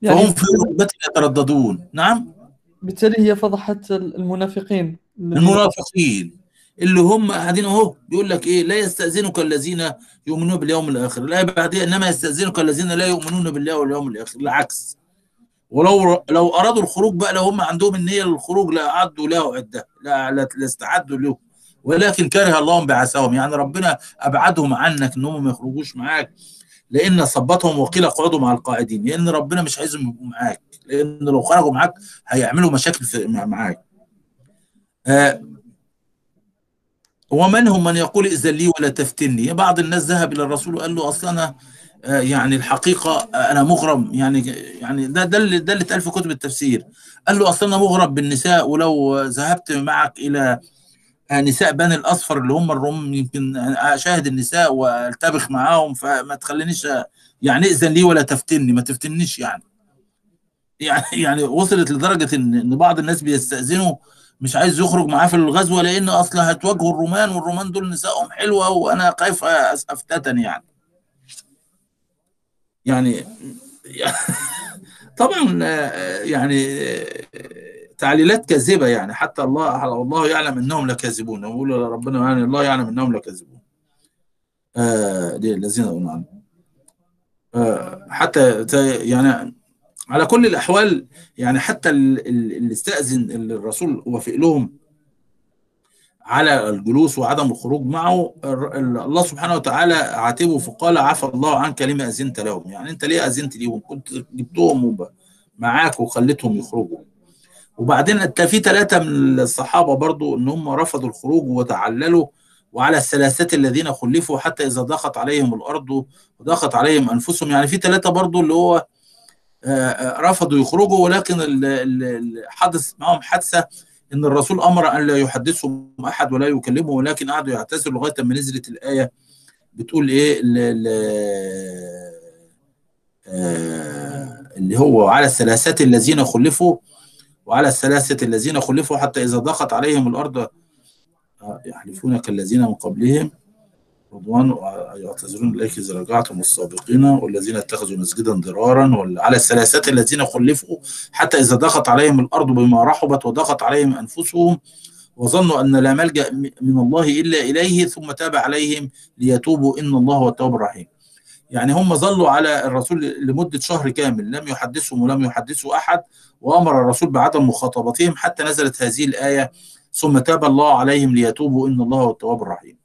يعني فهم في رغبة يترددون. نعم. بالتالي هي فضحت المنافقين. المنافقين. اللي هم قاعدين أهو بيقول لك إيه؟ لا يستأذنك الذين يؤمنون باليوم الآخر. لا بعدين إنما يستأذنك الذين لا يؤمنون بالله واليوم الآخر. العكس. ولو لو أرادوا الخروج بقى لو هم عندهم النية للخروج لا أعدوا له عدة. لا لا لا استعدوا له. ولكن كره الله انبعاثهم يعني ربنا أبعدهم عنك ان هم ما يخرجوش معاك. لأن صبتهم وقيل اقعدوا مع القاعدين لأن ربنا مش عايزهم يبقوا معاك لأن لو خرجوا معاك هيعملوا مشاكل في مع- معاك. آه ومنهم من يقول ائذن لي ولا تفتني بعض الناس ذهب إلى الرسول وقال له أصلا أنا آه، يعني الحقيقة آه، أنا مغرم يعني يعني ده ده اللي ده اللي اتقال في كتب التفسير. قال له أصلا أنا مغرم بالنساء ولو ذهبت معك إلى نساء بني الأصفر اللي هم الروم يمكن أشاهد النساء والتبخ معاهم فما تخلينيش آه، يعني ائذن لي ولا تفتني ما تفتنيش يعني. يعني يعني وصلت لدرجة إن إن بعض الناس بيستأذنوا مش عايز يخرج معاه في الغزوة لأن أصلا هتواجهوا الرومان والرومان دول نسائهم حلوة وأنا خايف افتتن يعني. يعني طبعا آه، يعني آه، تعليلات كاذبة يعني حتى الله الله يعلم أنهم لكاذبون. يقول ربنا يعني الله يعلم أنهم لكاذبون. آه الذين عنه. آه حتى يعني على كل الأحوال يعني حتى ال- ال- اللي استأذن الرسول وافق لهم على الجلوس وعدم الخروج معه الله سبحانه وتعالى عاتبه فقال عفى الله عنك لما أذنت لهم. يعني أنت ليه أذنت ليهم؟ كنت جبتهم معاك وخليتهم يخرجوا. وبعدين في ثلاثة من الصحابة برضو ان هم رفضوا الخروج وتعللوا وعلى الثلاثه الذين خلفوا حتى إذا ضاقت عليهم الأرض وضاقت عليهم أنفسهم. يعني في ثلاثة برضو اللي هو آه، آه، رفضوا يخرجوا ولكن حدث معهم حادثة إن الرسول أمر أن لا يحدثهم أحد ولا يكلمهم ولكن قعدوا يعتذروا لغاية ما نزلت الآية بتقول ال- آه، اللي هو على الثلاثه الذين خلفوا وعلى الثلاثة الذين خلفوا حتى إذا ضاقت عليهم الأرض آه، يحلفون كالذين من قبلهم رضوان يعتذرون إليك اذا رجعتم السابقين والذين اتخذوا مسجدا ضرارا وعلى الثلاثة الذين خلفوا حتى إذا ضاقت عليهم الأرض بما رحبت وضاقت عليهم أنفسهم وظنوا أن لا ملجأ من الله إلا إليه ثم تاب عليهم ليتوبوا إن الله هو التواب الرحيم. يعني هم ظلوا على الرسول لمدة شهر كامل لم يحدثهم ولم يحدثوا أحد وأمر الرسول بعدم مخاطبتهم حتى نزلت هذه الآية ثم تاب الله عليهم ليتوبوا إن الله هو التواب الرحيم.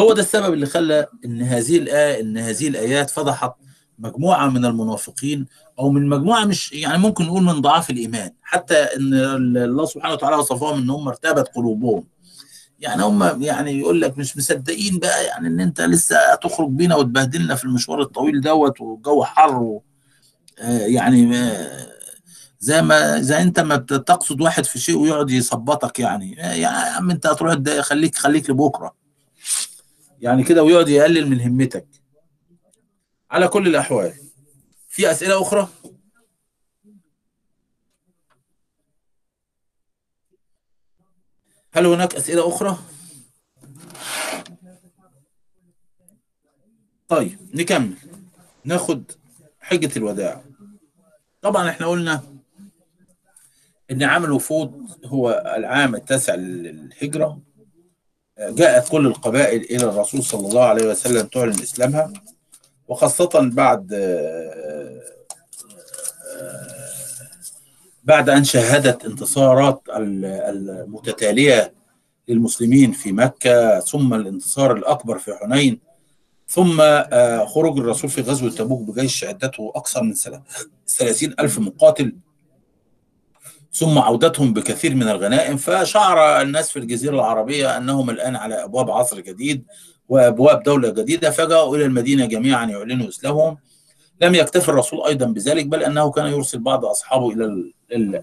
هو ده السبب اللي خلى إن هذه الآية إن هذه الآيات فضحت مجموعة من المنافقين أو من مجموعة مش يعني ممكن نقول من ضعاف الإيمان حتى إن الله سبحانه وتعالى وصفهم إن هم ارتابت قلوبهم يعني هم يعني يقول لك مش مصدقين بقى يعني إن أنت لسه هتخرج بينا وتبهدلنا في المشوار الطويل دوت والجو حر و يعني آه زي ما زي انت ما بتقصد واحد في شيء ويقعد يثبطك يعني. آه يا عم انت هتروح خليك خليك لبكرة. يعني كده ويقعد يقلل من همتك. على كل الأحوال. في أسئلة أخرى؟ هل هناك أسئلة أخرى؟ طيب نكمل. ناخد حجة الوداع. طبعا إحنا قلنا إن عام الوفود هو العام التاسع للهجرة. جاءت كل القبائل إلى الرسول صلى الله عليه وسلم تعلن إسلامها وخاصة بعد بعد أن شهدت انتصارات المتتالية للمسلمين في مكة ثم الانتصار الأكبر في حنين ثم خروج الرسول في غزوة تبوك بجيش عدته أكثر من ثلاثين ألف مقاتل. ثم عودتهم بكثير من الغنائم فشعر الناس في الجزيرة العربية أنهم الآن على أبواب عصر جديد وأبواب دولة جديدة فجاءوا إلى المدينة جميعا يعلنوا إسلامهم. لم يكتفي الرسول أيضا بذلك بل أنه كان يرسل بعض أصحابه إلى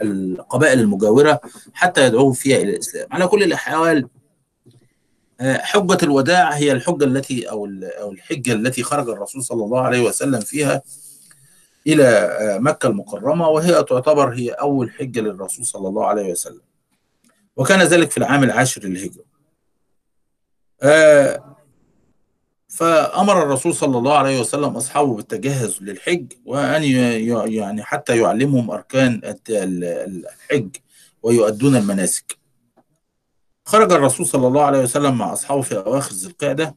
القبائل المجاورة حتى يدعوهم فيها إلى الإسلام. على كل الأحوال حجة الوداع هي الحجة التي أو أو الحجة التي خرج الرسول صلى الله عليه وسلم فيها إلى مكة المكرمة وهي تعتبر هي أول حجة للرسول صلى الله عليه وسلم. وكان ذلك في العام العاشر للهجرة. فأمر الرسول صلى الله عليه وسلم أصحابه بالتجهز للحج وأن يعني حتى يعلمهم أركان الحج ويؤدون المناسك. خرج الرسول صلى الله عليه وسلم مع أصحابه في أواخر ذي القعدة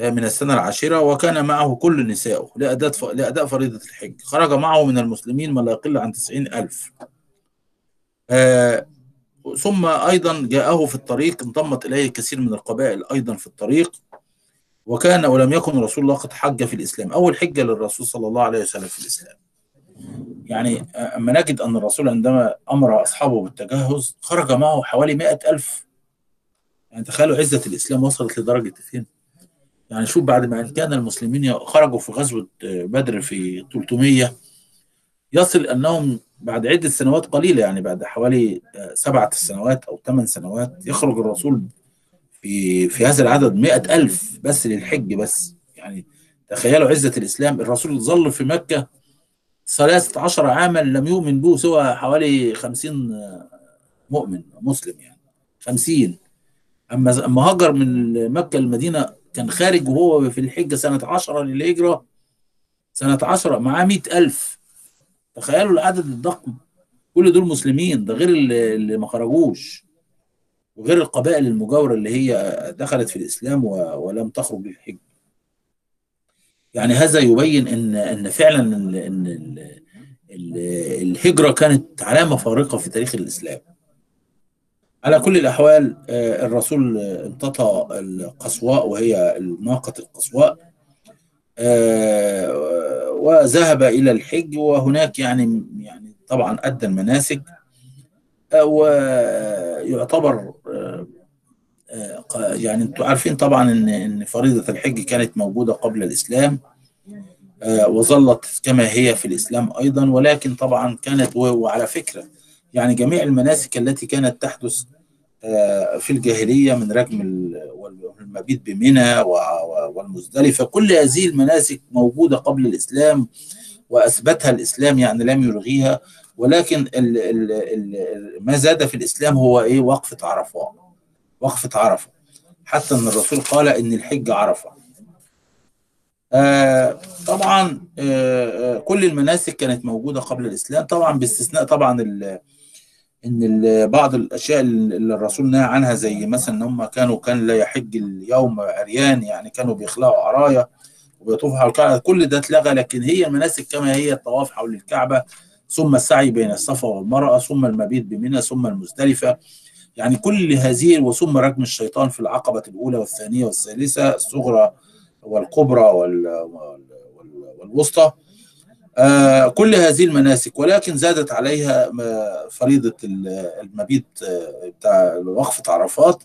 من السنة العاشرة وكان معه كل نسائه لأداء لأداء فريضة الحج. خرج معه من المسلمين ما لا يقل عن تسعين ألف. آه ثم أيضا جاءه في الطريق انضمت إليه كثير من القبائل أيضا في الطريق وكان ولم يكن رسول الله قد حج في الإسلام. أول حجة للرسول صلى الله عليه وسلم في الإسلام. يعني أما نجد أن الرسول عندما أمر أصحابه بالتجهز خرج معه حوالي مائة ألف يعني تخيلوا عزة الإسلام وصلت لدرجة فين؟ يعني شوف بعد ما كان المسلمين خرجوا في غزوة بدر في 300 يصل أنهم بعد عدة سنوات قليلة يعني بعد حوالي سبعة سنوات أو ثمان سنوات يخرج الرسول في في هذا العدد مئة ألف بس للحج بس. يعني تخيلوا عزة الإسلام الرسول ظل في مكة ثلاثة عشر عاما لم يؤمن به سوى حوالي خمسين مؤمن مسلم يعني خمسين. أما أما هاجر من مكة المدينة كان خارج وهو في الحجة سنة عشرة للهجرة سنة عشرة معاه مئة ألف. تخيلوا العدد الضخم. كل دول مسلمين ده غير اللي, ما خرجوش. وغير القبائل المجاورة اللي هي دخلت في الإسلام ولم تخرج للحج يعني هذا يبين إن إن فعلا إن, إن الهجرة كانت علامة فارقة في تاريخ الإسلام. على كل الأحوال الرسول امتطى القصواء وهي ناقة القصواء وذهب إلى الحج وهناك يعني يعني طبعا أدى المناسك ويعتبر يعني أنتم عارفين طبعا إن إن فريضة الحج كانت موجودة قبل الإسلام وظلت كما هي في الإسلام أيضا ولكن طبعا كانت وعلى فكرة يعني جميع المناسك التي كانت تحدث في الجاهلية من رجم والمبيت بمنى والمزدلفة كل هذه المناسك موجودة قبل الإسلام وأثبتها الإسلام يعني لم يلغيها ولكن ال ال ال ما زاد في الإسلام هو إيه؟ وقفه عرفة وقفه عرفة. حتى إن الرسول قال إن الحج عرفة. آه طبعا آه كل المناسك كانت موجودة قبل الإسلام طبعا باستثناء طبعا ال إن بعض الأشياء اللي الرسول نهى عنها زي مثلا إن هم كانوا كان لا يحج اليوم عريان يعني كانوا بيخلعوا عرايا وبيطوفوا حول الكعبة. كل ده اتلغى لكن هي المناسك كما هي الطواف حول الكعبة ثم السعي بين الصفا والمروة ثم المبيت بمنى ثم المزدلفة. يعني كل هذه وثم رجم الشيطان في العقبة الأولى والثانية والثالثة الصغرى والكبرى والوسطى. كل هذه المناسك ولكن زادت عليها فريضة المبيت بتاع وقفة عرفات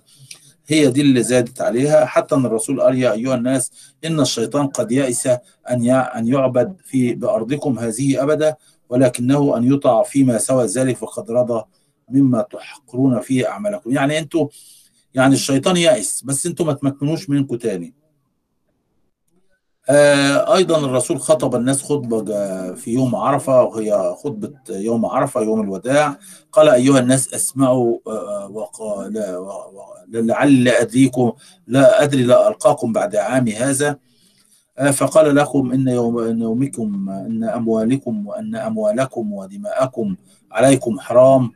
هي دي اللي زادت عليها. حتى أن الرسول قال يا أيها الناس إن الشيطان قد يئس أن أن يعبد في بأرضكم هذه أبدا ولكنه أن يطع فيما سوى ذلك فقد رضى مما تحقرون فيه أعمالكم. يعني أنتوا يعني الشيطان يئس بس أنتوا ما تمكنوش منكم تاني. آه، أيضا الرسول خطب الناس خطبة في يوم عرفة وهي خطبة يوم عرفة يوم الوداع. قال أيها الناس أسمعوا آه، لعل لا أدريكم لا أدري لا ألقاكم بعد عامي هذا. آه، فقال لكم إن يوم إن يومكم إن أموالكم وأن أموالكم ودماءكم عليكم حرام.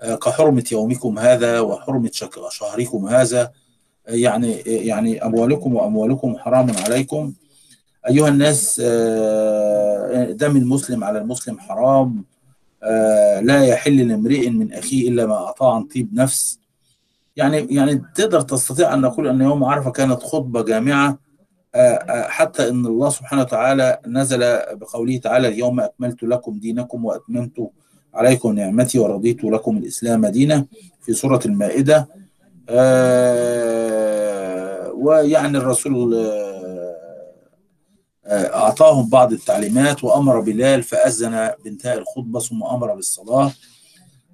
آه، كحرمة يومكم هذا وحرمة شهركم هذا. آه، يعني يعني أموالكم وأموالكم حرام عليكم. أيها الناس آه، دم المسلم على المسلم حرام آه، لا يحل لامرئ من أخيه إلا ما أعطاه عن طيب نفس. يعني يعني تقدر تستطيع أن نقول أن يوم عرفة كانت خطبة جامعة آه، حتى أن الله سبحانه وتعالى نزل بقوله تعالى اليوم أكملت لكم دينكم وأتممت عليكم نعمتي ورضيت لكم الإسلام دينا في سورة المائدة. ويعني الرسول أعطاهم بعض التعليمات وأمر بلال فأذن بانتهاء الخطبة ثم أمر بالصلاة.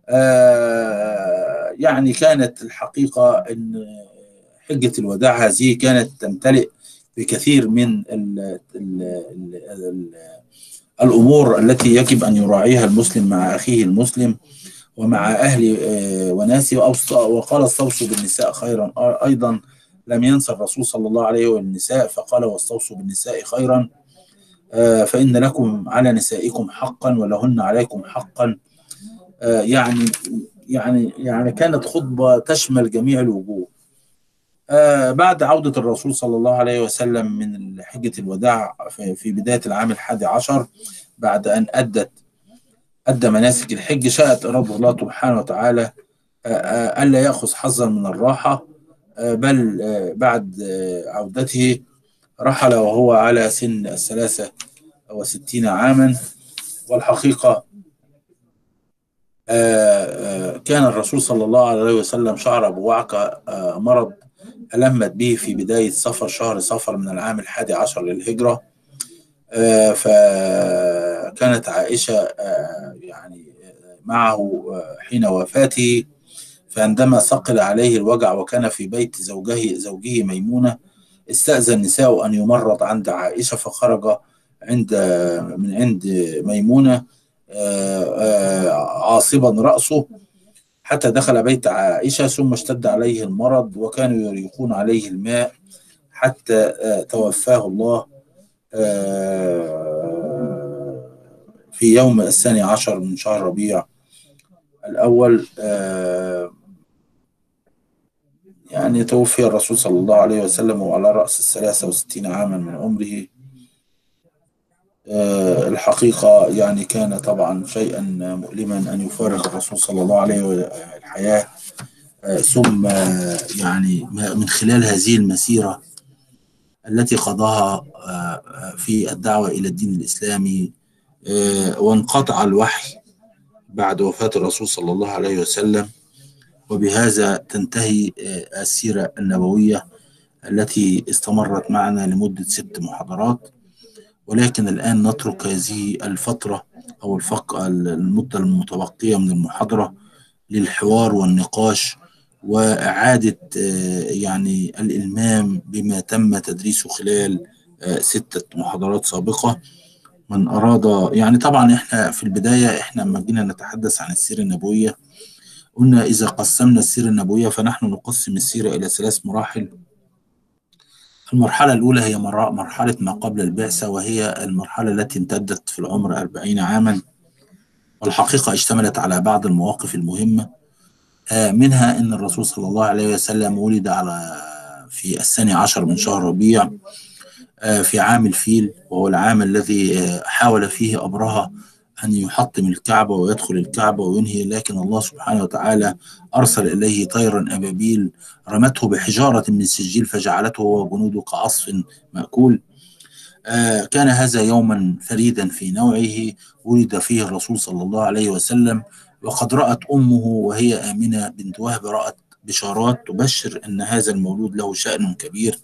آه، يعني كانت الحقيقة أن حجة الوداع هذه كانت تمتلئ بكثير من ال ال ال ال الأمور التي يجب أن يراعيها المسلم مع أخيه المسلم ومع أهل آه، وناسه. وقال استوصوا بالنساء خيرا آه، أيضا لم ينسى الرسول صلى الله عليه وسلم النساء فقال واستوصوا بالنساء خيرا آه، فإن لكم على نسائكم حقا ولهن عليكم حقا. آه، يعني يعني يعني كانت خطبة تشمل جميع الوجوه. آه، بعد عودة الرسول صلى الله عليه وسلم من حجة الوداع في بداية العام الحادي عشر بعد أن أدت أدى مناسك الحج شاءت إرادة الله سبحانه وتعالى ألا يأخذ حظا من الراحة بل آه، بعد آه، عودته رحل وهو على سن الثلاثة وستين عاما. والحقيقة آه، آه، كان الرسول صلى الله عليه وسلم شعر بوعكة آه، مرض ألمت به في بداية صفر شهر صفر من العام الحادي عشر للهجرة. آه، فكانت عائشة آه، يعني آه، معه آه، حين وفاته. فعندما ثقل عليه الوجع وكان في بيت زوجه زوجه ميمونة استأذن النساء أن يمرض عند عائشة فخرج عند من عند ميمونة آه، آه، عاصبا رأسه حتى دخل بيت عائشة ثم اشتد عليه المرض وكانوا يريقون عليه الماء حتى آه، توفاه الله في يوم الثاني عشر من شهر ربيع الأول يعني توفي الرسول صلى الله عليه وسلم وعلى رأس الثلاثة وستين عاما من عمره. آه، الحقيقة يعني كان طبعا شيئا مؤلما أن يفارق الرسول صلى الله عليه وسلم الحياة. آه، ثم يعني من خلال هذه المسيرة التي قضاها آه، في الدعوة إلى الدين الإسلامي وانقطع الوحي بعد وفاة الرسول صلى الله عليه وسلم. وبهذا تنتهي آه، السيرة النبوية التي استمرت معنا لمدة ست محاضرات. ولكن الآن نترك هذه الفترة أو الفق المدة المتبقية من المحاضرة للحوار والنقاش وإعادة آه، يعني الإلمام بما تم تدريسه خلال آه، ستة محاضرات سابقة. من أراد يعني طبعا إحنا في البداية إحنا لما جينا نتحدث عن السيرة النبوية. قلنا إذا قسمنا السيرة النبوية فنحن نقسم السيرة إلى ثلاث مراحل. المرحلة الأولى هي مرحلة ما قبل البعثة وهي المرحلة التي امتدت في العمر أربعين عاما. والحقيقة اشتملت على بعض المواقف المهمة. آه، منها أن الرسول صلى الله عليه وسلم ولد على في الثاني عشر من شهر ربيع آه، في عام الفيل وهو العام الذي آه، حاول فيه أبرهة أن يحطم الكعبة ويدخل الكعبة وينهي لكن الله سبحانه وتعالى أرسل إليه طيرا أبابيل رمته بحجارة من سجيل فجعلته وجنوده كعصف مأكول. آه، كان هذا يوما فريدا في نوعه ولد فيه الرسول صلى الله عليه وسلم وقد رأت أمه وهي آمنة بنت وهب رأت بشارات تبشر أن هذا المولود له شأن كبير.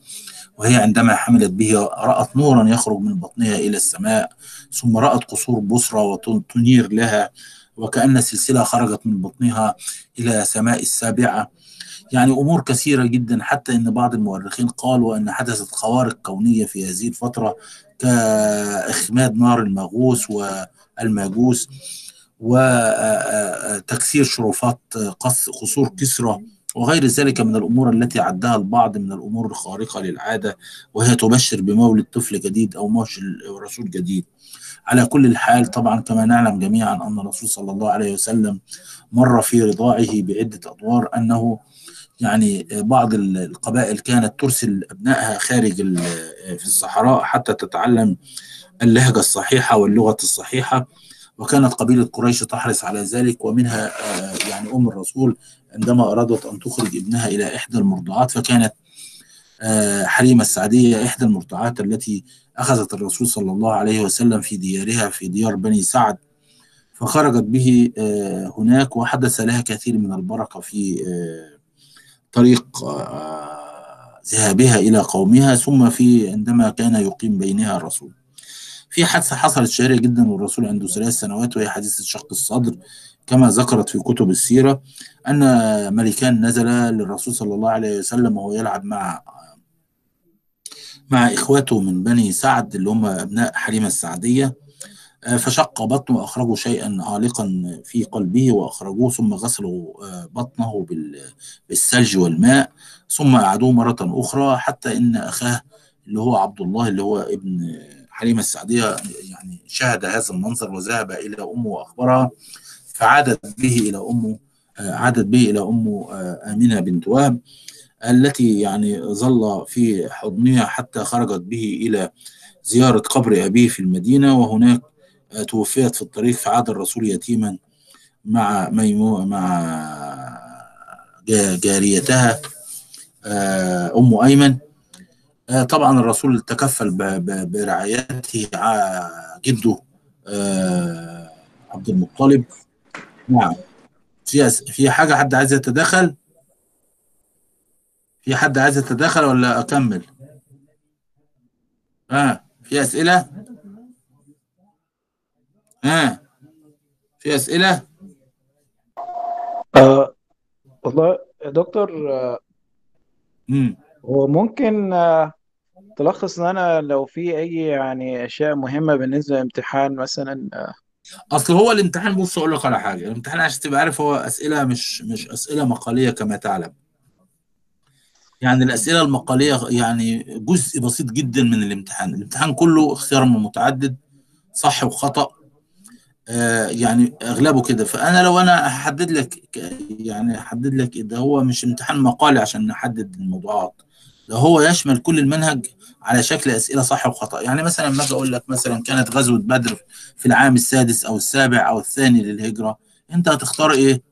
وهي عندما حملت به رأت نورا يخرج من بطنها إلى السماء ثم رأت قصور بصرى وتنير لها وكأن سلسلة خرجت من بطنها إلى سماء السابعة. يعني أمور كثيرة جدا حتى إن بعض المؤرخين قالوا أن حدثت خوارق كونية في هذه الفترة كإخماد نار الماغوس والماجوس وتكسير شرفات قص قصور كسرى. وغير ذلك من الأمور التي عدها البعض من الأمور الخارقة للعادة وهي تبشر بمولد طفل جديد أو موش رسول جديد. على كل الحال طبعا كما نعلم جميعا أن الرسول صلى الله عليه وسلم مر في رضاعه بعدة أدوار أنه يعني بعض القبائل كانت ترسل أبنائها خارج في الصحراء حتى تتعلم اللهجة الصحيحة واللغة الصحيحة وكانت قبيلة قريش تحرص على ذلك ومنها يعني أم الرسول عندما أرادت أن تخرج ابنها إلى إحدى المرضعات فكانت حليمه السعدية إحدى المرضعات التي أخذت الرسول صلى الله عليه وسلم في ديارها في ديار بني سعد فخرجت به هناك وحدث لها كثير من البركة في طريق ذهابها إلى قومها ثم في عندما كان يقيم بينها الرسول. في حادثة حصلت شهيره جدا والرسول عنده ثلاث سنوات وهي حادثة شق الصدر كما ذكرت في كتب السيرة أن ملكان نزل للرسول صلى الله عليه وسلم وهو يلعب مع مع إخواته من بني سعد اللي هم أبناء حليمه السعدية. فشق بطنه واخرجوا شيئا عالقا في قلبه وأخرجوه ثم غسلوا بطنه بالثلج والماء ثم أعادوه مرة أخرى حتى إن أخاه اللي هو عبد الله اللي هو ابن حليمه السعدية يعني شاهد هذا المنظر وذهب إلى أمه وأخبرها. فعادت به إلى امه عادت به إلى امه آمنة بنت وهب التي يعني ظل في حضنها حتى خرجت به إلى زيارة قبر أبيه في المدينة وهناك توفيت في الطريق فعاد الرسول يتيما مع ميمو مع جاريتها أم أيمن. طبعا الرسول تكفل برعايته جده عبد المطلب. نعم في في حاجة حد عايز يتدخل في حد عايز يتدخل ولا أكمل ها آه. في أسئلة ها آه. في أسئلة آه والله يا دكتور آه وممكن آه تلخص لنا لو في أي يعني أشياء مهمة بالنسبة للامتحان مثلا آه أصل هو الامتحان بص أقول لك على حاجة الامتحان عشان تبقى عارف هو أسئلة مش مش أسئلة مقالية كما تعلم. يعني الأسئلة المقالية يعني جزء بسيط جدا من الامتحان. الامتحان كله اختيار من متعدد صح وخطأ آه يعني أغلبه كده. فأنا لو أنا احدد لك يعني احدد لك ده هو مش امتحان مقالي عشان نحدد الموضوعات. هو يشمل كل المنهج على شكل أسئلة صح وخطأ. يعني مثلا لما أجي أقول لك مثلا كانت غزوة بدر في العام السادس أو السابع أو الثاني للهجرة أنت هتختار إيه؟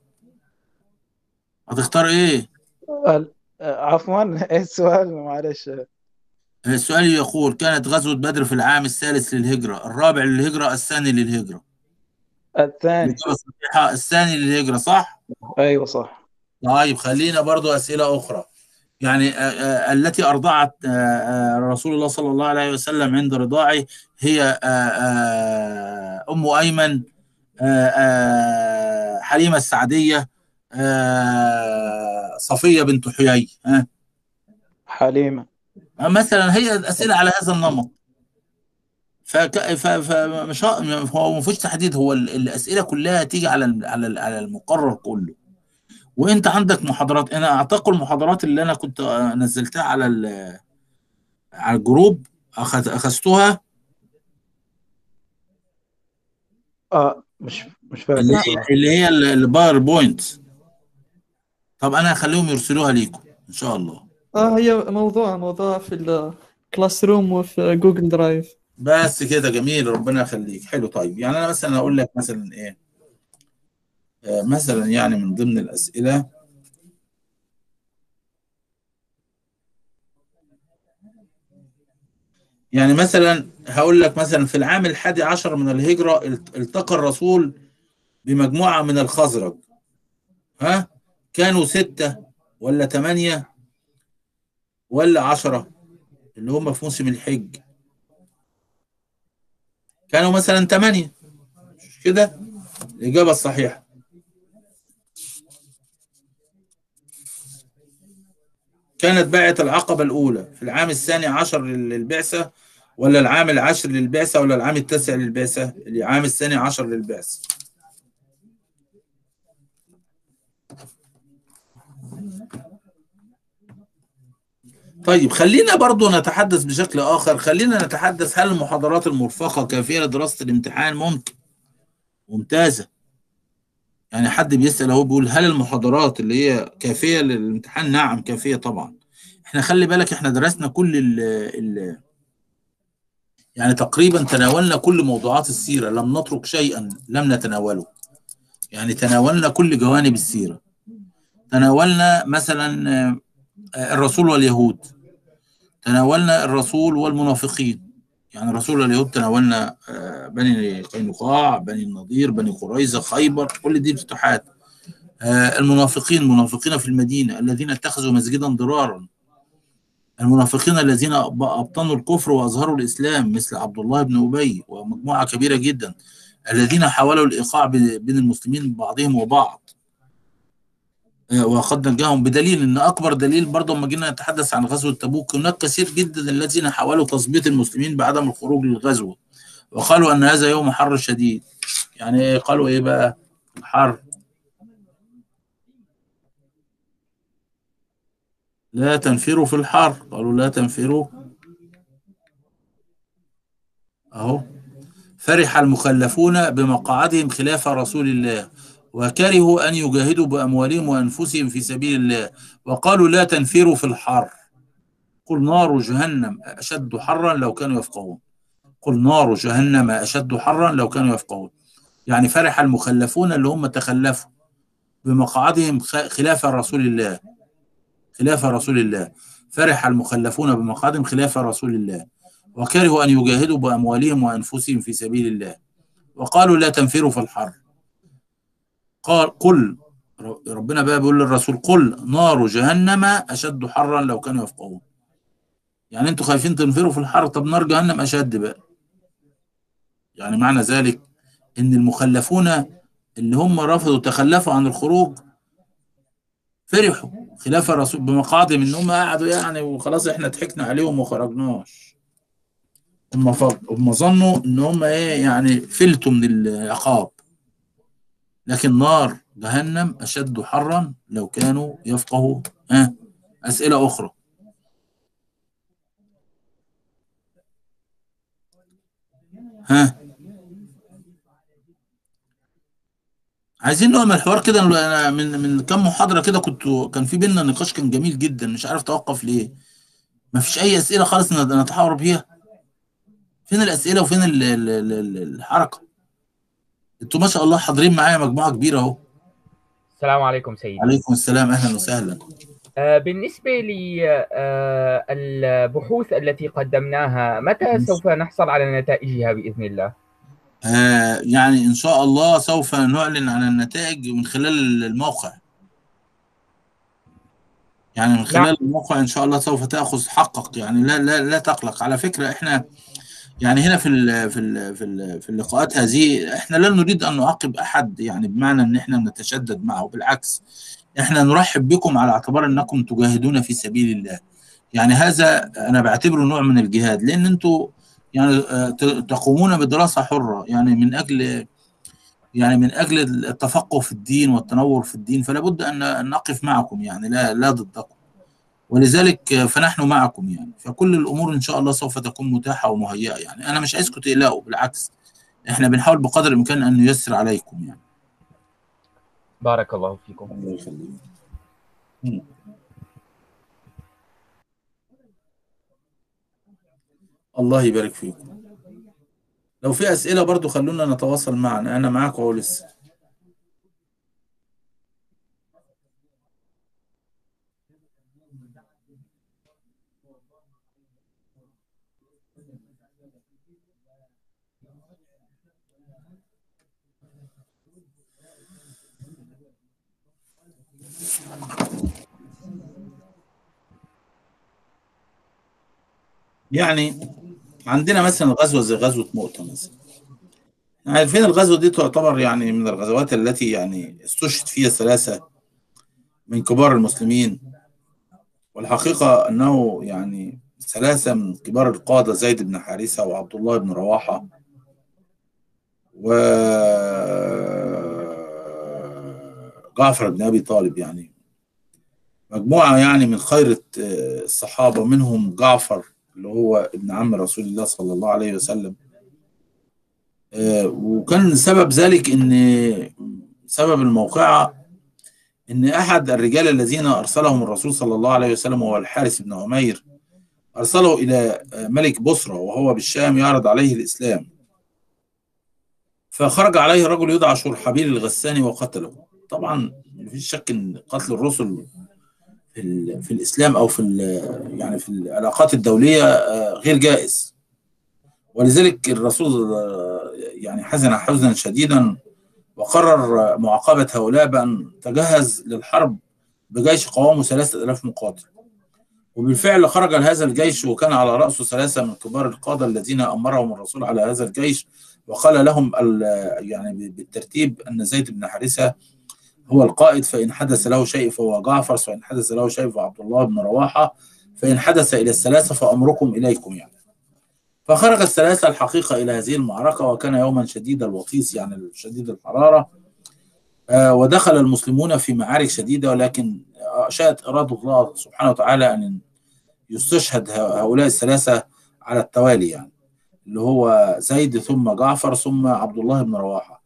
هتختار إيه؟ عفوا إيه السؤال معلش. السؤال يقول كانت غزوة بدر في العام الثالث للهجرة الرابع للهجرة الثاني للهجرة؟ الثاني. الثاني للهجرة صح؟ أيوه صح. طيب خلينا برضو أسئلة أخرى. يعني آآ آآ التي أرضعت آآ رسول الله صلى الله عليه وسلم عند رضاعه هي أم أيمن حليمة السعدية صفية بنت حيي حليمة. مثلا هي الأسئلة على هذا النمط. فك... ف... فمش هو ما فيش تحديد هو الأسئلة كلها تيجي على على المقرر كله. وانت عندك محاضرات. أنا اعتقد المحاضرات اللي أنا كنت نزلتها على على ال group أخذ اخذتها آه مش مش فاكر اللي, اللي هي ال PowerPoint طب أنا هخليهم يرسلوها ليكم إن شاء الله. آه هي موضوع موضوع في ال Classroom وفي Google Drive بس كده جميل ربنا يخليك. حلو طيب. يعني أنا مثلا أقول لك مثلا إيه؟ مثلا يعني من ضمن الأسئلة يعني مثلا هقول لك مثلا في العام الحادي عشر من الهجرة التقى الرسول بمجموعة من الخزرج. ها؟ كانوا ستة ولا ثمانية ولا عشرة اللي هم في موسم الحج. كانوا مثلا ثمانية مش كده؟ الإجابة الصحيحة. كانت بيعة العقبة الأولى في العام الثاني عشر للبعثة ولا العام العاشر للبعثة ولا العام التاسع للبعثة؟ العام الثاني عشر للبعثة. طيب خلينا برضو نتحدث بشكل آخر. خلينا نتحدث هل المحاضرات المرفقة كافية لدراسة الامتحان ممكن؟ ممتازة. يعني حد بيسأل أهو بيقول هل المحاضرات اللي هي كافية للامتحان؟ نعم كافية طبعا. إحنا خلي بالك إحنا درسنا كل ال ال يعني تقريبا تناولنا كل موضوعات السيرة لم نترك شيئا لم نتناوله. يعني تناولنا كل جوانب السيرة. تناولنا مثلا آه، الرسول واليهود. تناولنا الرسول والمنافقين. يعني الرسول واليهود تناولنا آه، بني قينقاع بني النضير بني قريظة خيبر كل دي فتوحات آه، المنافقين المنافقين في المدينة الذين اتخذوا مسجدا ضرارا. المنافقين الذين أب- أبطنوا الكفر وأظهروا الإسلام مثل عبد الله بن أبي ومجموعة كبيرة جدا. الذين حاولوا الإيقاع بين المسلمين بعضهم وبعض. وقد نجاهم بدليل إن أكبر دليل برضه لما جينا نتحدث عن غزوة تبوك هناك كثير جدا الذين حاولوا تثبيت المسلمين بعدم الخروج للغزوه وقالوا أن هذا يوم حر شديد. يعني؟ قالوا إيه بقى؟ حر. لا تنفروا في الحر. قالوا لا تنفروا أهو. فرح المخلفون بمقعدهم خلاف رسول الله. وكرهوا أن يجاهدوا بأموالهم وأنفسهم في سبيل الله. وقالوا لا تنفروا في الحر. قل نار جهنم أشد حرا لو كانوا يفقهون. قل نار جهنم أشد حرا لو كانوا يفقهون. يعني فرح المخلفون اللي هم تخلفوا بمقعدهم خلاف رسول الله. خلاف رسول الله. فرح المخلفون بمقعدهم خلاف رسول الله. وكرهوا أن يجاهدوا بأموالهم وأنفسهم في سبيل الله. وقالوا لا تنفروا في الحر. قال قل. ربنا بقى بيقول للرسول قل. نار جهنم أشد حرا لو كانوا يفقهون. يعني أنتوا خايفين تنفروا في الحر طب نار جهنم أشد بقى. يعني معنى ذلك إن المخلفون اللي هم رفضوا تخلفوا عن الخروج فرحوا خلاف الرسول بمقعدهم إن هم قعدوا يعني وخلاص إحنا ضحكنا عليهم وخرجناش. هم هم ظنوا إن هم إيه يعني فلتوا من العقاب. لكن نار جهنم أشد حرا لو كانوا يفقهوا. ها أسئلة أخرى. ها. عايزين نعمل الحوار كده. أنا من من كام محاضرة كده كنت كان في بينا نقاش كان جميل جدا. مش عارف توقف ليه. ما فيش أي أسئلة خالص نت- نتحاور بيها. فين الأسئلة وفين ال- ال- ال- ال- الحركة؟ أنتوا ما شاء الله حاضرين معايا مجموعة كبيرة اهو. السلام عليكم سيدي. عليكم السلام أهلا وسهلا. آه، بالنسبة للبحوث التي قدمناها متى سوف نحصل على نتائجها بإذن الله؟ آه يعني إن شاء الله سوف نعلن عن النتائج من خلال الموقع. يعني من خلال الموقع إن شاء الله سوف تأخذ حقك يعني لا لا لا تقلق. على فكرة إحنا يعني هنا في ال في ال في ال في اللقاءات هذه إحنا لا نريد أن نعاقب أحد يعني بمعنى إن إحنا نتشدد معه بالعكس إحنا نرحب بكم على اعتبار إنكم تجاهدون في سبيل الله. يعني هذا أنا بعتبره نوع من الجهاد لأن أنتوا يعني آه، تقومون بدراسة حرة يعني من أجل يعني من أجل التفقه في الدين والتنور في الدين فلا بد أن نقف معكم يعني لا لا ضدكم. ولذلك فنحن معكم يعني. فكل الأمور إن شاء الله سوف تكون متاحة ومهيئة يعني. أنا مش عايزكم تقلقوا بالعكس. إحنا بنحاول بقدر الإمكان أن نيسر عليكم يعني. بارك الله فيكم. الله يخليك. مم. الله يبارك فيكم. لو في أسئلة برضو خلونا نتواصل معنا. أنا معاكم اهو لسه. يعني عندنا مثلا غزوة زي غزوة مؤتة مثلا. عارفين الغزوة دي تعتبر يعني من الغزوات التي يعني استشهد فيها ثلاثة من كبار المسلمين؟ والحقيقة أنه يعني ثلاثة من كبار القادة زيد بن حارثة وعبد الله بن رواحة و جعفر بن أبي طالب يعني. مجموعة يعني من خيرة الصحابة منهم جعفر اللي هو ابن عم رسول الله صلى الله عليه وسلم. وكان سبب ذلك إن سبب الموقعة إن أحد الرجال الذين أرسلهم الرسول صلى الله عليه وسلم وهو الحارث بن عمير أرسله إلى ملك بصرة وهو بالشام يعرض عليه الإسلام. فخرج عليه رجل يدعى شرحبيل الغساني وقتله. طبعا مفيش شك إن قتل الرسل في, الإسلام أو في يعني في العلاقات الدولية غير جائز. ولذلك الرسول يعني حزن حزنا شديدا وقرر معاقبة هؤلاء بأن تجهز للحرب بجيش قوامه ثلاثة ألاف مقاتل. وبالفعل خرج هذا الجيش وكان على رأسه ثلاثة من كبار القادة الذين أمرهم الرسول على هذا الجيش وقال لهم يعني بالترتيب أن زيد بن حارثة هو القائد فإن حدث له شيء فهو جعفر فإن حدث له شيء فعبد الله بن رواحة فإن حدث إلى الثلاثة فأمركم إليكم يعني. فخرج الثلاثة الحقيقة إلى هذه المعركة وكان يوما شديد الوطيس يعني شديد الحرارة. آه ودخل المسلمون في معارك شديدة ولكن شاءت إرادة الله سبحانه وتعالى أن يستشهد هؤلاء الثلاثة على التوالي يعني اللي هو زيد ثم جعفر ثم عبد الله بن رواحة.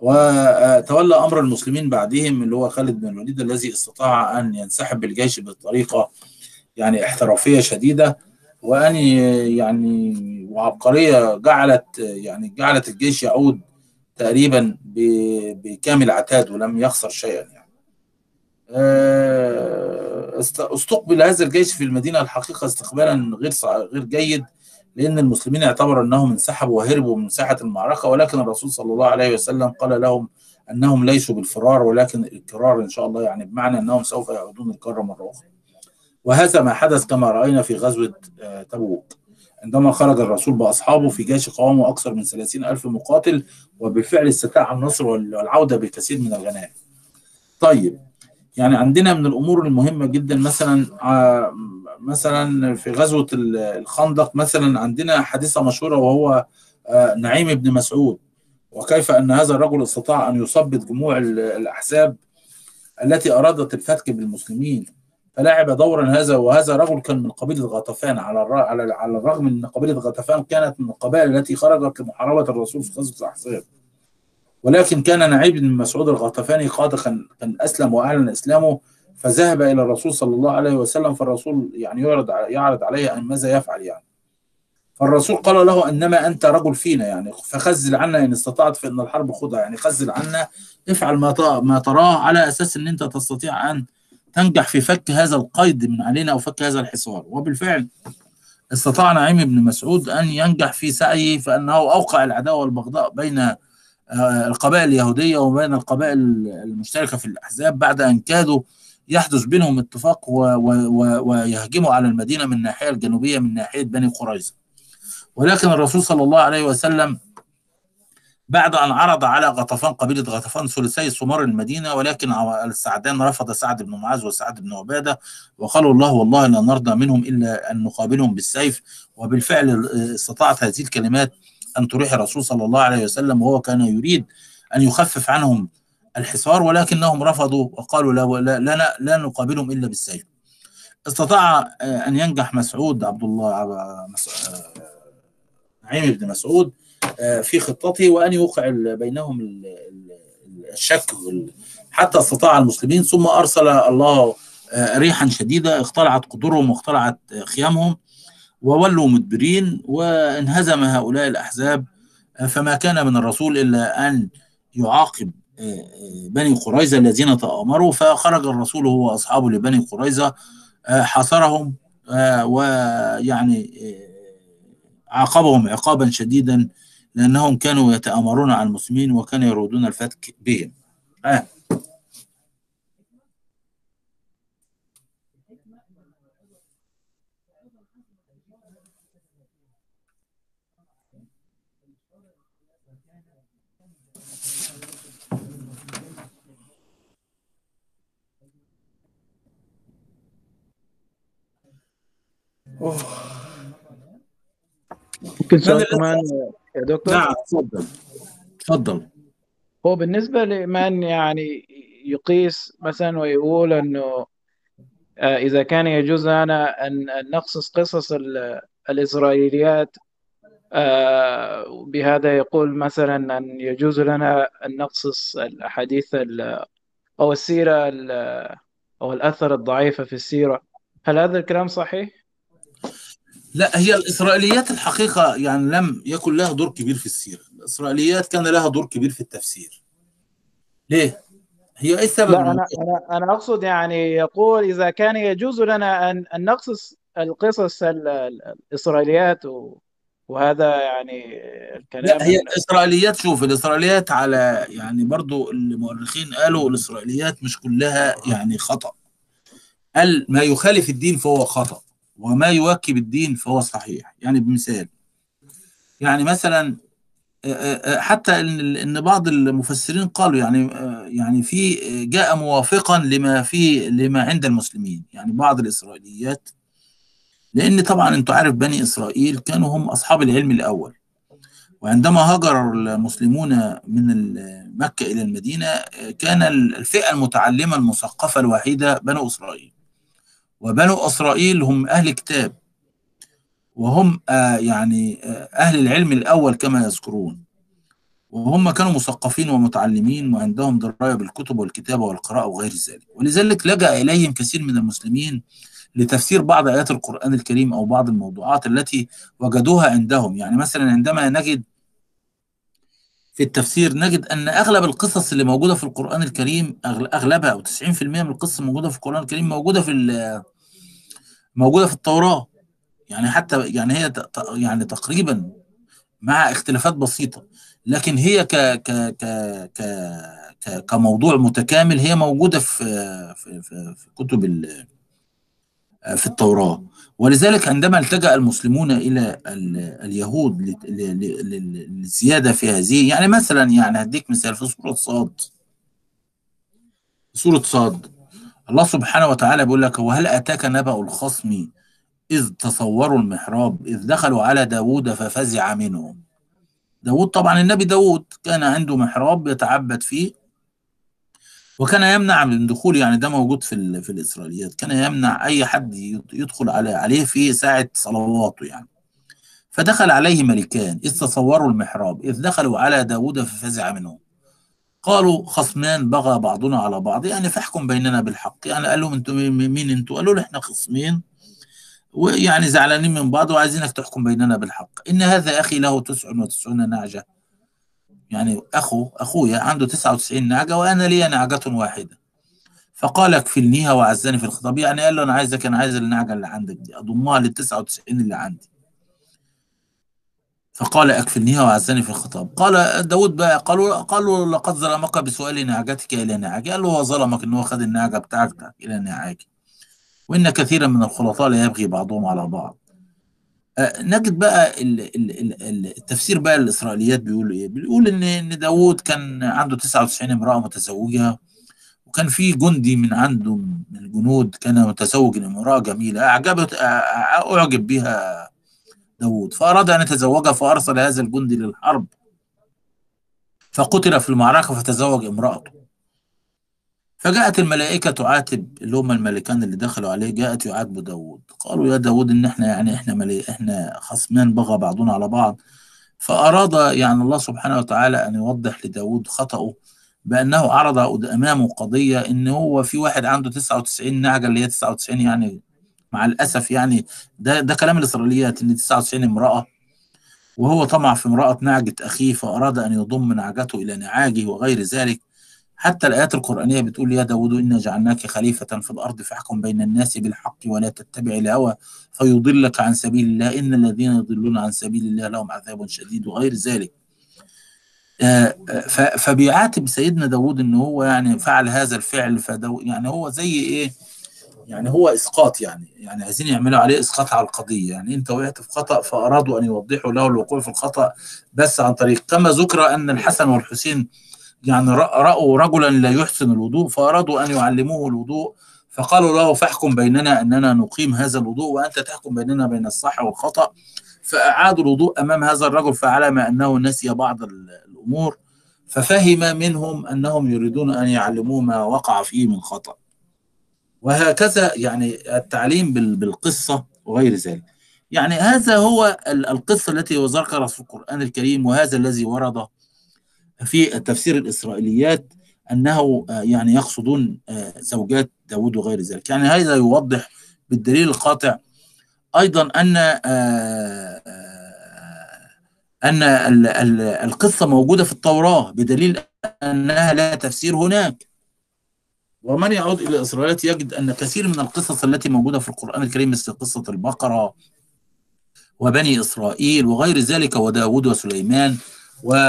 وتولى أمر المسلمين بعدهم اللي هو خالد بن الوليد الذي استطاع أن ينسحب بالجيش بطريقة يعني احترافية شديدة وأن يعني وعبقرية جعلت يعني جعلت الجيش يعود تقريبا بكامل عتاد ولم يخسر شيئا يعني. استقبل هذا الجيش في المدينة الحقيقة استقبالا غير غير جيد. لأن المسلمين اعتبروا أنهم انسحبوا وهربوا من ساحة المعركة ولكن الرسول صلى الله عليه وسلم قال لهم أنهم ليسوا بالفرار ولكن الكرار إن شاء الله يعني بمعنى أنهم سوف يعودون الكرة مرة أخرى. وهذا ما حدث كما رأينا في غزوة تبوك. عندما خرج الرسول بأصحابه في جيش قوامه أكثر من 30 ألف مقاتل وبالفعل استطاع النصر والعودة بكثير من الغنائم. طيب يعني عندنا من الأمور المهمة جدا مثلا مثلا في غزوة الخندق مثلا عندنا حادثة مشهورة وهو نعيم بن مسعود. وكيف أن هذا الرجل استطاع أن يثبت جموع الأحزاب التي أرادت الفتك بالمسلمين فلعب دورا هذا وهذا رجل كان من قبيلة غطفان. على على الرغم من قبيلة غطفان كانت من القبائل التي خرجت لمحاربة الرسول في غزوة الأحزاب. ولكن كان نعيم بن مسعود الغطفاني قاد كان كان أسلم وأعلن إسلامه فذهب إلى الرسول صلى الله عليه وسلم فالرسول يعني يعرض يعرض عليه أن ماذا يفعل يعني. فالرسول قال له إنما أنت رجل فينا يعني فخزل عنا إن استطعت فإن الحرب خدها يعني خزل عنا. افعل ما ما تراه على أساس إن أنت تستطيع أن تنجح في فك هذا القيد من علينا أو فك هذا الحصار. وبالفعل استطاع نعيم بن مسعود أن ينجح في سعيه فإنه أوقع العداوة والبغضاء بين القبائل اليهودية وبين القبائل المشتركة في الأحزاب بعد أن كادوا يحدث بينهم اتفاق ويهجموا على المدينة من الناحيه الجنوبية من ناحية بني قريظة. ولكن الرسول صلى الله عليه وسلم بعد أن عرض على غطفان قبيلة غطفان ثلثي ثمار المدينة ولكن السعدان رفض سعد بن معاذ وسعد بن عبادة وقالوا الله والله لا نرضى منهم إلا أن نقابلهم بالسيف. وبالفعل استطاعت هذه الكلمات أن تريح الرسول صلى الله عليه وسلم وهو كان يريد أن يخفف عنهم الحصار ولكنهم رفضوا وقالوا لا, لا, لا, لا نقابلهم إلا بالسيف استطاع أن ينجح مسعود عبد الله نعيم بن مسعود في خطته وأن يوقع بينهم الشك حتى استطاع المسلمين ثم أرسل الله ريحا شديدة اختلعت قدورهم واختلعت خيامهم وولوا مدبرين وانهزم هؤلاء الأحزاب فما كان من الرسول إلا أن يعاقب بني قريظة الذين تآمروا فخرج الرسول هو اصحابه لبني قريظة حاصرهم ويعني عاقبهم عقابا شديدا لأنهم كانوا يتآمرون على المسلمين وكانوا يرودون الفتك بهم آه. ممكن سؤال كمان يا دكتور؟ نعم تفضل. تفضل. هو بالنسبة لمن يعني يقيس مثلا ويقول إنه آه، إذا كان يجوز لنا ان أن نقصص قصص ال- الإسرائيليات آه، بهذا يقول مثلا أن يجوز لنا أن نقصص الأحاديث ال- أو السيرة ال- أو الأثر الضعيفة في السيرة. هل هذا الكلام صحيح؟ لا هي الإسرائيليات الحقيقة يعني لم يكن لها دور كبير في السيرة. الإسرائيليات كان لها دور كبير في التفسير. ليه؟ هي إيه السبب؟ لا أنا أنا أنا أقصد يعني يقول إذا كان يجوز لنا أن أن نقصص القصص ال- ال- الإسرائيليات و- وهذا يعني الكلام. لا هي ال- الإسرائيليات شوف الإسرائيليات على يعني برضو المؤرخين قالوا الإسرائيليات مش كلها يعني خطأ. قال ما يخالف الدين فهو خطأ. وما يواكب الدين فهو صحيح. يعني بمثال يعني مثلا حتى إن بعض المفسرين قالوا يعني يعني في جاء موافقا لما في لما عند المسلمين يعني بعض الإسرائيليات لأن طبعا أنتوا عارف بني إسرائيل كانوا هم أصحاب العلم الأول. وعندما هاجر المسلمون من مكة إلى المدينة كان الفئة المتعلمة المثقفة الوحيدة بنو إسرائيل. وبنو إسرائيل هم أهل كتاب وهم آه، يعني آه، أهل العلم الأول كما يذكرون. وهم كانوا مثقفين ومتعلمين وعندهم دراية بالكتب والكتابة والقراءة وغير ذلك. ولذلك لجأ إليهم كثير من المسلمين لتفسير بعض آيات القرآن الكريم أو بعض الموضوعات التي وجدوها عندهم. يعني مثلا عندما نجد في التفسير نجد أن أغلب القصص اللي موجودة في القرآن الكريم أغل- أغلبها أو 90% من القصص الموجودة في القرآن الكريم موجودة في موجودة في التوراة. يعني حتى يعني هي يعني تقريبا مع اختلافات بسيطة. لكن هي ك ك ك ك ك كموضوع متكامل هي موجودة في في في, في كتب في التوراة. ولذلك عندما التجأ المسلمون إلى ال- اليهود للزيادة في هذه يعني مثلا يعني هديك مثال في سورة صاد. سورة صاد. الله سبحانه وتعالى بيقول لك وهل أتاك نبأ الخصم إذ تصوروا المحراب إذ دخلوا على داود ففزع منهم داود طبعا النبي داود كان عنده محراب يتعبد فيه وكان يمنع من دخول يعني ده موجود في في الإسرائيليات. كان يمنع أي حد يد- يدخل على عليه في ساعة صلواته يعني. فدخل عليه ملكان إذ تصوروا المحراب إذ دخلوا على داود ففزع منهم. قالوا خصمان بغى بعضنا على بعض يعني فاحكم بيننا بالحق. يعني قال لهم أنتوا مين مين أنتوا؟ قالوا له إحنا خصمين ويعني زعلانين من بعض وعايزينك تحكم بيننا بالحق. إن هذا أخي له تسع وتسعون نعجة. يعني أخو أخويا عنده 99 نعجة وأنا لي نعجة واحدة. فقال اكفلنيها وعزني في الخطاب. يعني قال له أنا عايزك أنا عايز النعجة اللي عندك دي. أضمها لل 99 اللي عندي. فقال اكفلنيها وعزني في الخطاب. قال داود بقى قالوا قالوا لقد ظلمك بسؤال نعجتك إلى نعاجي قال له هو ظلمك إن هو خد النعجه بتاعتك إلى نعاجي وإن كثيرا من الخلطاء لا يبغي بعضهم على بعض. نجد بقى ال- ال- ال- ال- التفسير بقى الإسرائيليات بيقول إيه؟ بيقول ان إن داوود كان عنده 99 امرأة متزوجة وكان في جندي من عنده من الجنود كان متزوج امراه جميلة أعجبت أعجب بها داوود فأراد أن يتزوجها فأرسل هذا الجندي للحرب فقتل في المعركة فتزوج امرأته. فجاءت الملائكة تعاتب اللي هم الملكان اللي دخلوا عليه جاءت يعاتبوا داود. قالوا يا داود إن إحنا يعني إحنا ملي إحنا خصمان بغى بعضنا على بعض. فأراد يعني الله سبحانه وتعالى أن يوضح لداود خطأه بأنه عرض أمامه قضية إن هو في واحد عنده 99 نعجة اللي هي 99 يعني مع الأسف يعني ده ده كلام الإسرائيليات إن 99 امرأة. وهو طمع في امرأة نعجة أخيه فأراد أن يضم نعجته إلى نعاجه وغير ذلك. حتى الآيات القرآنية بتقول يا داود إنا جعلناك خليفة في الأرض فاحكم بين الناس بالحق ولا تتبع الهوى فيضلك عن سبيل الله. إن الذين يضلون عن سبيل الله لهم عذاب شديد وغير ذلك. آه، آه، فبيعاتب سيدنا داود إن هو يعني فعل هذا الفعل فدو يعني هو زي إيه؟ يعني هو إسقاط يعني يعني عايزين يعملوا عليه إسقاط على القضية. يعني أنت وقعت في خطأ فأرادوا أن يوضحوا له الوقوع في الخطأ بس عن طريق. كما ذكر أن الحسن والحسين يعني رأ- رأوا رجلا لا يحسن الوضوء فأرادوا أن يعلموه الوضوء فقالوا له فاحكم بيننا أننا نقيم هذا الوضوء وأنت تحكم بيننا بين الصح والخطأ. فأعادوا الوضوء أمام هذا الرجل فعلم أنه نسي بعض الأمور ففهم منهم أنهم يريدون أن يعلموه ما وقع فيه من خطأ. وهكذا يعني التعليم بالقصة وغير ذلك. يعني هذا هو القصة التي ذكرت في القرآن الكريم وهذا الذي ورد في تفسير الإسرائيليات أنه يعني يقصدون زوجات داود وغير ذلك. يعني هذا يوضح بالدليل القاطع أيضا أن أن القصة موجودة في التوراة بدليل أنها لا تفسير هناك. ومن يعود إلى إسرائيل يجد أن كثير من القصص التي موجودة في القرآن الكريم مثل قصة البقرة وبني إسرائيل وغير ذلك وداود وسليمان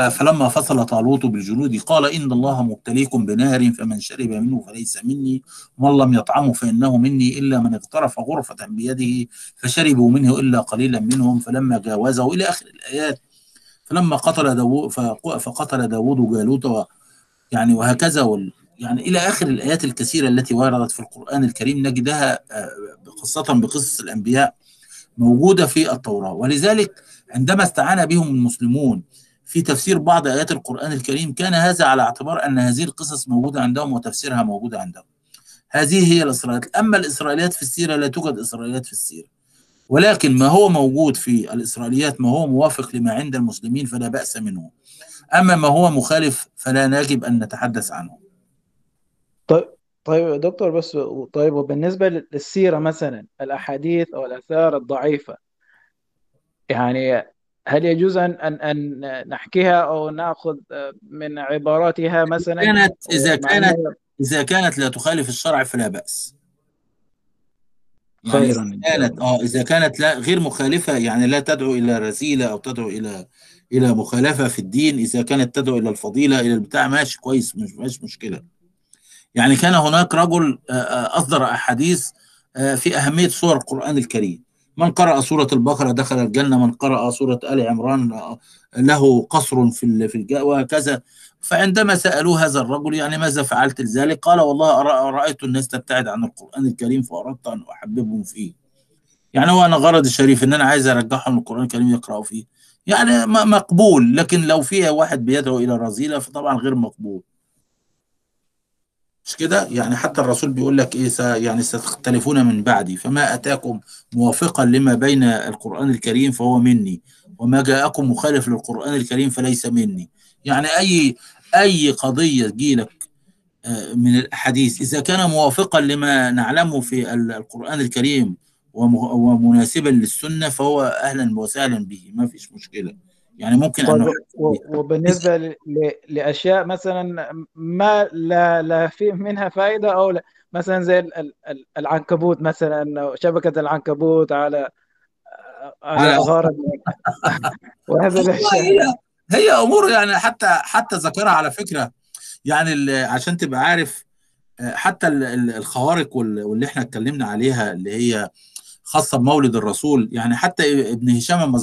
فلما فصل طالوت بالجنود قال إن الله مبتليكم بنار فمن شرب منه فليس مني ومن لم يطعمه فإنه مني إلا من اغترف غرفة بيده فشربوا منه إلا قليلا منهم فلما جاوزه إلى آخر الآيات فلما قتل داود فقتل داود جالوت يعني وهكذا يعني إلى آخر الآيات الكثيرة التي وردت في القرآن الكريم نجدها خاصة بقصص الأنبياء موجودة في التوراة. ولذلك عندما استعان بهم المسلمون في تفسير بعض آيات القرآن الكريم كان هذا على اعتبار أن هذه القصص موجودة عندهم وتفسيرها موجود عندهم. هذه هي الإسرائيليات أما الإسرائيليات في السيرة لا توجد إسرائيليات في السيرة. ولكن ما هو موجود في الإسرائيليات ما هو موافق لما عند المسلمين فلا بأس منه. أما ما هو مخالف فلا يجب أن نتحدث عنه. طيب طيب دكتور بس طيب وبالنسبة للسيرة مثلا الأحاديث أو الآثار الضعيفة يعني هل يجوز أن أن أن نحكيها أو نأخذ من عباراتها مثلا؟ كانت إذا كانت إذا كانت لا تخالف الشرع فلا بأس. يعني خيرا إذا كانت آه إذا كانت لا غير مخالفة يعني لا تدعو إلى رذيله أو تدعو إلى إلى مخالفة في الدين إذا كانت تدعو إلى الفضيلة إلى البتاع ماشي كويس مش مش مشكلة. يعني كان هناك رجل أصدر أحاديث في أهمية سور القرآن الكريم. من قرأ سورة البقرة دخل الجنة من قرأ سورة آل عمران له قصر في في وهكذا. فعندما سألوه هذا الرجل يعني ماذا فعلت لذلك؟ قال والله رأيت الناس تبتعد عن القرآن الكريم فأردت أن أحببهم فيه. يعني هو أنا غرض الشريف إن أنا عايز أرجعهم القرآن الكريم يقرأوا فيه. يعني مقبول لكن لو فيها واحد بيدعو إلى الرذيلة فطبعا غير مقبول. مش كده؟ يعني حتى الرسول بيقول لك إيه؟ يعني ستختلفون من بعدي فما أتاكم موافقا لما بين القرآن الكريم فهو مني وما جاءكم مخالف للقرآن الكريم فليس مني. يعني أي أي قضية تجيلك من الأحاديث إذا كان موافقا لما نعلمه في القرآن الكريم ومناسبا للسنة فهو أهلا وسهلا به ما فيش مشكلة. يعني ممكن طيب ان وبالنسبة ل... لأشياء مثلا ما لا لا في منها فائده أو لا. مثلا زي ال... ال... العنكبوت مثلا شبكة العنكبوت على على غارة وهذا الأشياء. هي هي أمور يعني حتى حتى ذكرها على فكرة. يعني عشان تبقى عارف حتى الخوارق واللي إحنا اتكلمنا عليها اللي هي خاصة بمولد الرسول. يعني حتى ابن هشام لما